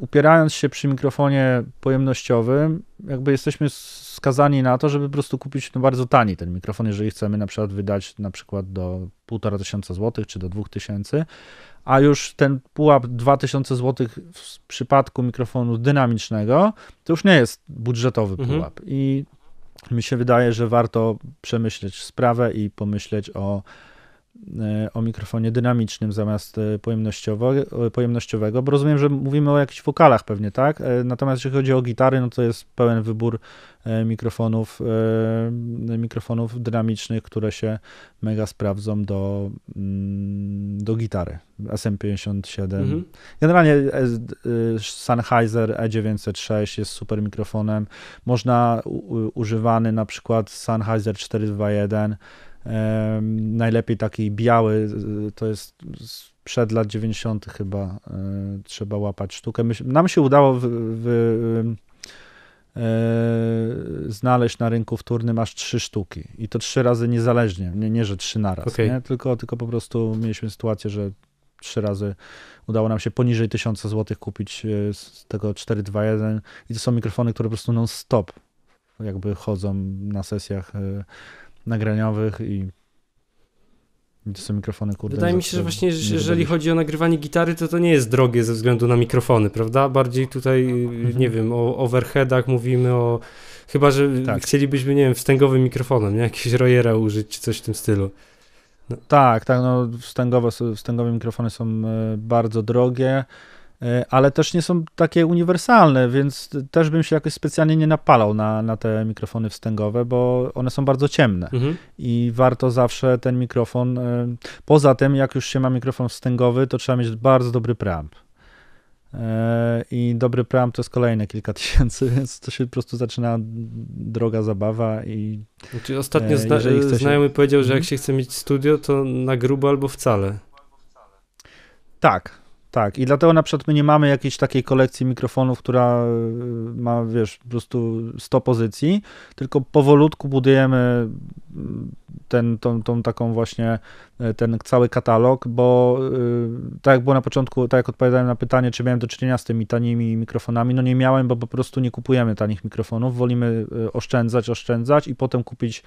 Speaker 2: upierając się przy mikrofonie pojemnościowym, jakby jesteśmy skazani na to, żeby po prostu kupić no, bardzo tani ten mikrofon, jeżeli chcemy na przykład wydać na przykład do 1,5 tysiąca złotych czy do 2000, a już ten pułap 2000 złotych w przypadku mikrofonu dynamicznego to już nie jest budżetowy
Speaker 1: Mhm.
Speaker 2: pułap i mi się wydaje, że warto przemyśleć sprawę i pomyśleć o, o mikrofonie dynamicznym zamiast e, e, pojemnościowego, bo rozumiem, że mówimy o jakichś wokalach pewnie, tak? E, Natomiast jeśli chodzi o gitary, no to jest pełen wybór e, mikrofonów, e, mikrofonów dynamicznych, które się mega sprawdzą do, mm, do gitary. SM57.
Speaker 1: Mhm.
Speaker 2: Generalnie e, Sennheiser E906 jest super mikrofonem. Można używany na przykład Sennheiser 421. Najlepiej taki biały, to jest sprzed lat 90. chyba y, trzeba łapać sztukę. Myś- Nam się udało w, w, y, znaleźć na rynku wtórnym aż trzy sztuki i to trzy razy niezależnie, nie, nie że trzy naraz,
Speaker 1: Okej.
Speaker 2: nie? Tylko, tylko po prostu mieliśmy sytuację, że trzy razy udało nam się poniżej 1000 zł kupić e, z tego 421 i to są mikrofony, które po prostu non-stop jakby chodzą na sesjach e, nagraniowych i to są mikrofony, kurde.
Speaker 1: Wydaje mi się, że właśnie,
Speaker 2: nie
Speaker 1: że jeżeli chodzi o nagrywanie gitary, to to nie jest drogie ze względu na mikrofony, prawda? Bardziej tutaj, y,
Speaker 2: Mhm.
Speaker 1: nie wiem, o overheadach mówimy, o... Chyba, że
Speaker 2: Tak.
Speaker 1: chcielibyśmy, nie wiem, wstęgowym mikrofonem, nie? Jakiegoś Royera użyć, czy coś w tym stylu.
Speaker 2: Tak, tak, no wstęgowe, wstęgowe mikrofony są e, bardzo drogie, ale też nie są takie uniwersalne, więc też bym się jakoś specjalnie nie napalał na, na te mikrofony wstęgowe, bo one są bardzo ciemne.
Speaker 1: Mhm.
Speaker 2: i warto zawsze ten mikrofon. e, Poza tym, jak już się ma mikrofon wstęgowy, to trzeba mieć bardzo dobry preamp. E, I dobry preamp to jest kolejne kilka <laughs> tysięcy, więc to się po prostu zaczyna droga zabawa i
Speaker 1: Znaczy, ostatnio
Speaker 2: E,
Speaker 1: zna
Speaker 2: się-
Speaker 1: znajomy powiedział, że jak
Speaker 2: Mhm.
Speaker 1: się chce mieć studio, to na grubo albo wcale.
Speaker 2: tak, tak. I dlatego na przykład my nie mamy jakiejś takiej kolekcji mikrofonów, która e, ma, wiesz, po prostu 100 pozycji, tylko powolutku budujemy mm, ten, tą, tą taką właśnie e, ten cały katalog, bo y, tak jak było na początku, tak jak odpowiadałem na pytanie, czy miałem do czynienia z tymi tanimi mikrofonami, no nie miałem, bo po prostu nie kupujemy tanich mikrofonów, wolimy oszczędzać, oszczędzać i potem kupić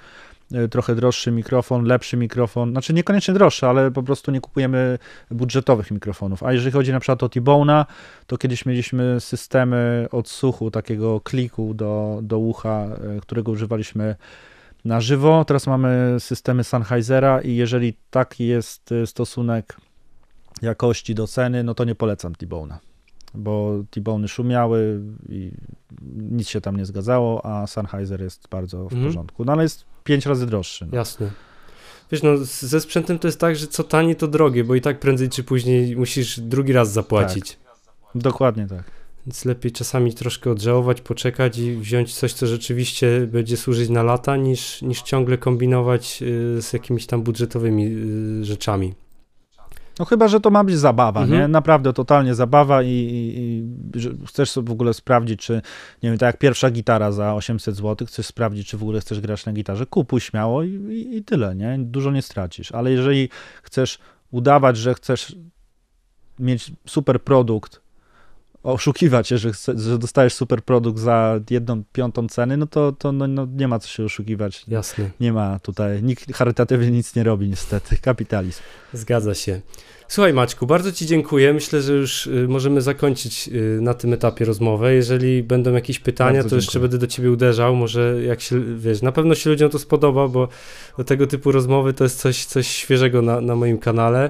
Speaker 2: trochę droższy mikrofon, lepszy mikrofon, znaczy niekoniecznie droższy, ale po prostu nie kupujemy budżetowych mikrofonów. A jeżeli chodzi na przykład o T-Bone'a, to kiedyś mieliśmy systemy odsłuchu, takiego kliku do, do ucha, y, którego używaliśmy na żywo. Teraz mamy systemy Sennheisera i jeżeli taki jest y, stosunek jakości do ceny, no to nie polecam T-Bone'a, bo T-Bony szumiały i nic się tam nie zgadzało, a Sennheiser jest bardzo w
Speaker 1: Mhm.
Speaker 2: porządku. No ale jest pięć razy droższy. No.
Speaker 1: Jasne. Wiesz, no ze sprzętem to jest tak, że co tanie, to drogie, bo i tak prędzej czy później musisz drugi raz zapłacić.
Speaker 2: Dokładnie tak.
Speaker 1: Więc lepiej czasami troszkę odżałować, poczekać i wziąć coś, co rzeczywiście będzie służyć na lata, niż, niż ciągle kombinować y, z jakimiś tam budżetowymi y, rzeczami.
Speaker 2: No chyba, że to ma być zabawa,
Speaker 1: Mhm.
Speaker 2: nie? Naprawdę totalnie zabawa i, i, i chcesz sobie w ogóle sprawdzić, czy, nie wiem, tak jak pierwsza gitara za 800 zł, chcesz sprawdzić, czy w ogóle chcesz grać na gitarze, kupuj śmiało i, i, i tyle, nie? Dużo nie stracisz. Ale jeżeli chcesz udawać, że chcesz mieć super produkt, oszukiwać się, że, chce, że dostajesz super produkt za jedną piątą ceny, no to, to no, no nie ma co się oszukiwać.
Speaker 1: Jasne,
Speaker 2: Nie ma tutaj, nikt charytatywnie nic nie robi niestety, <laughs> kapitalizm.
Speaker 1: zgadza się. Słuchaj Maćku, bardzo Ci dziękuję. Myślę, że już y, możemy zakończyć y, na tym etapie rozmowę. Jeżeli będą jakieś pytania,
Speaker 2: Bardzo
Speaker 1: to jeszcze
Speaker 2: dziękuję.
Speaker 1: będę do Ciebie uderzał. Może jak się, wiesz, na pewno się ludziom to spodoba, bo tego typu rozmowy to jest coś, coś świeżego na, na moim kanale.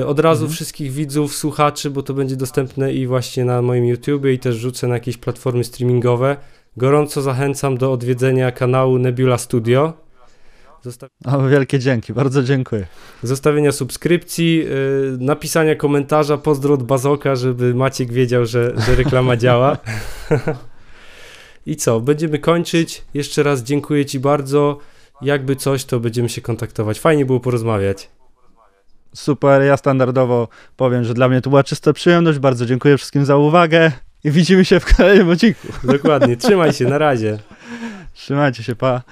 Speaker 1: Y, Od razu
Speaker 2: Mhm.
Speaker 1: wszystkich widzów, słuchaczy, bo to będzie dostępne i właśnie na moim YouTubie i też rzucę na jakieś platformy streamingowe. Gorąco zachęcam do odwiedzenia kanału Nebula Studio. Zosta-
Speaker 2: O, wielkie dzięki, bardzo dziękuję.
Speaker 1: zostawienia subskrypcji, yy, napisania komentarza, pozdro od Bazoka, żeby Maciek wiedział, że, że reklama działa. <laughs> I co, będziemy kończyć. Jeszcze raz dziękuję Ci bardzo. Jakby coś, to będziemy się kontaktować. Fajnie było porozmawiać.
Speaker 2: Super, ja standardowo powiem, że dla mnie to była czysta przyjemność. Bardzo dziękuję wszystkim za uwagę i widzimy się w kolejnym odcinku.
Speaker 1: Dokładnie, trzymaj się, na razie.
Speaker 2: Trzymajcie się, pa.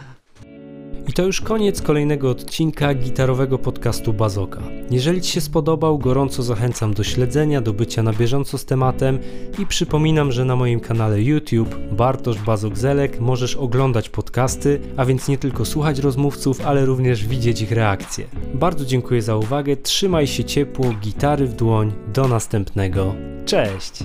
Speaker 1: I to już koniec kolejnego odcinka gitarowego podcastu Bazoka. Jeżeli Ci się spodobał, gorąco zachęcam do śledzenia, do bycia na bieżąco z tematem i przypominam, że na moim kanale YouTube Bartosz Bazok Zelek możesz oglądać podcasty, a więc nie tylko słuchać rozmówców, ale również widzieć ich reakcje. Bardzo dziękuję za uwagę, trzymaj się ciepło, gitary w dłoń, do następnego. Cześć!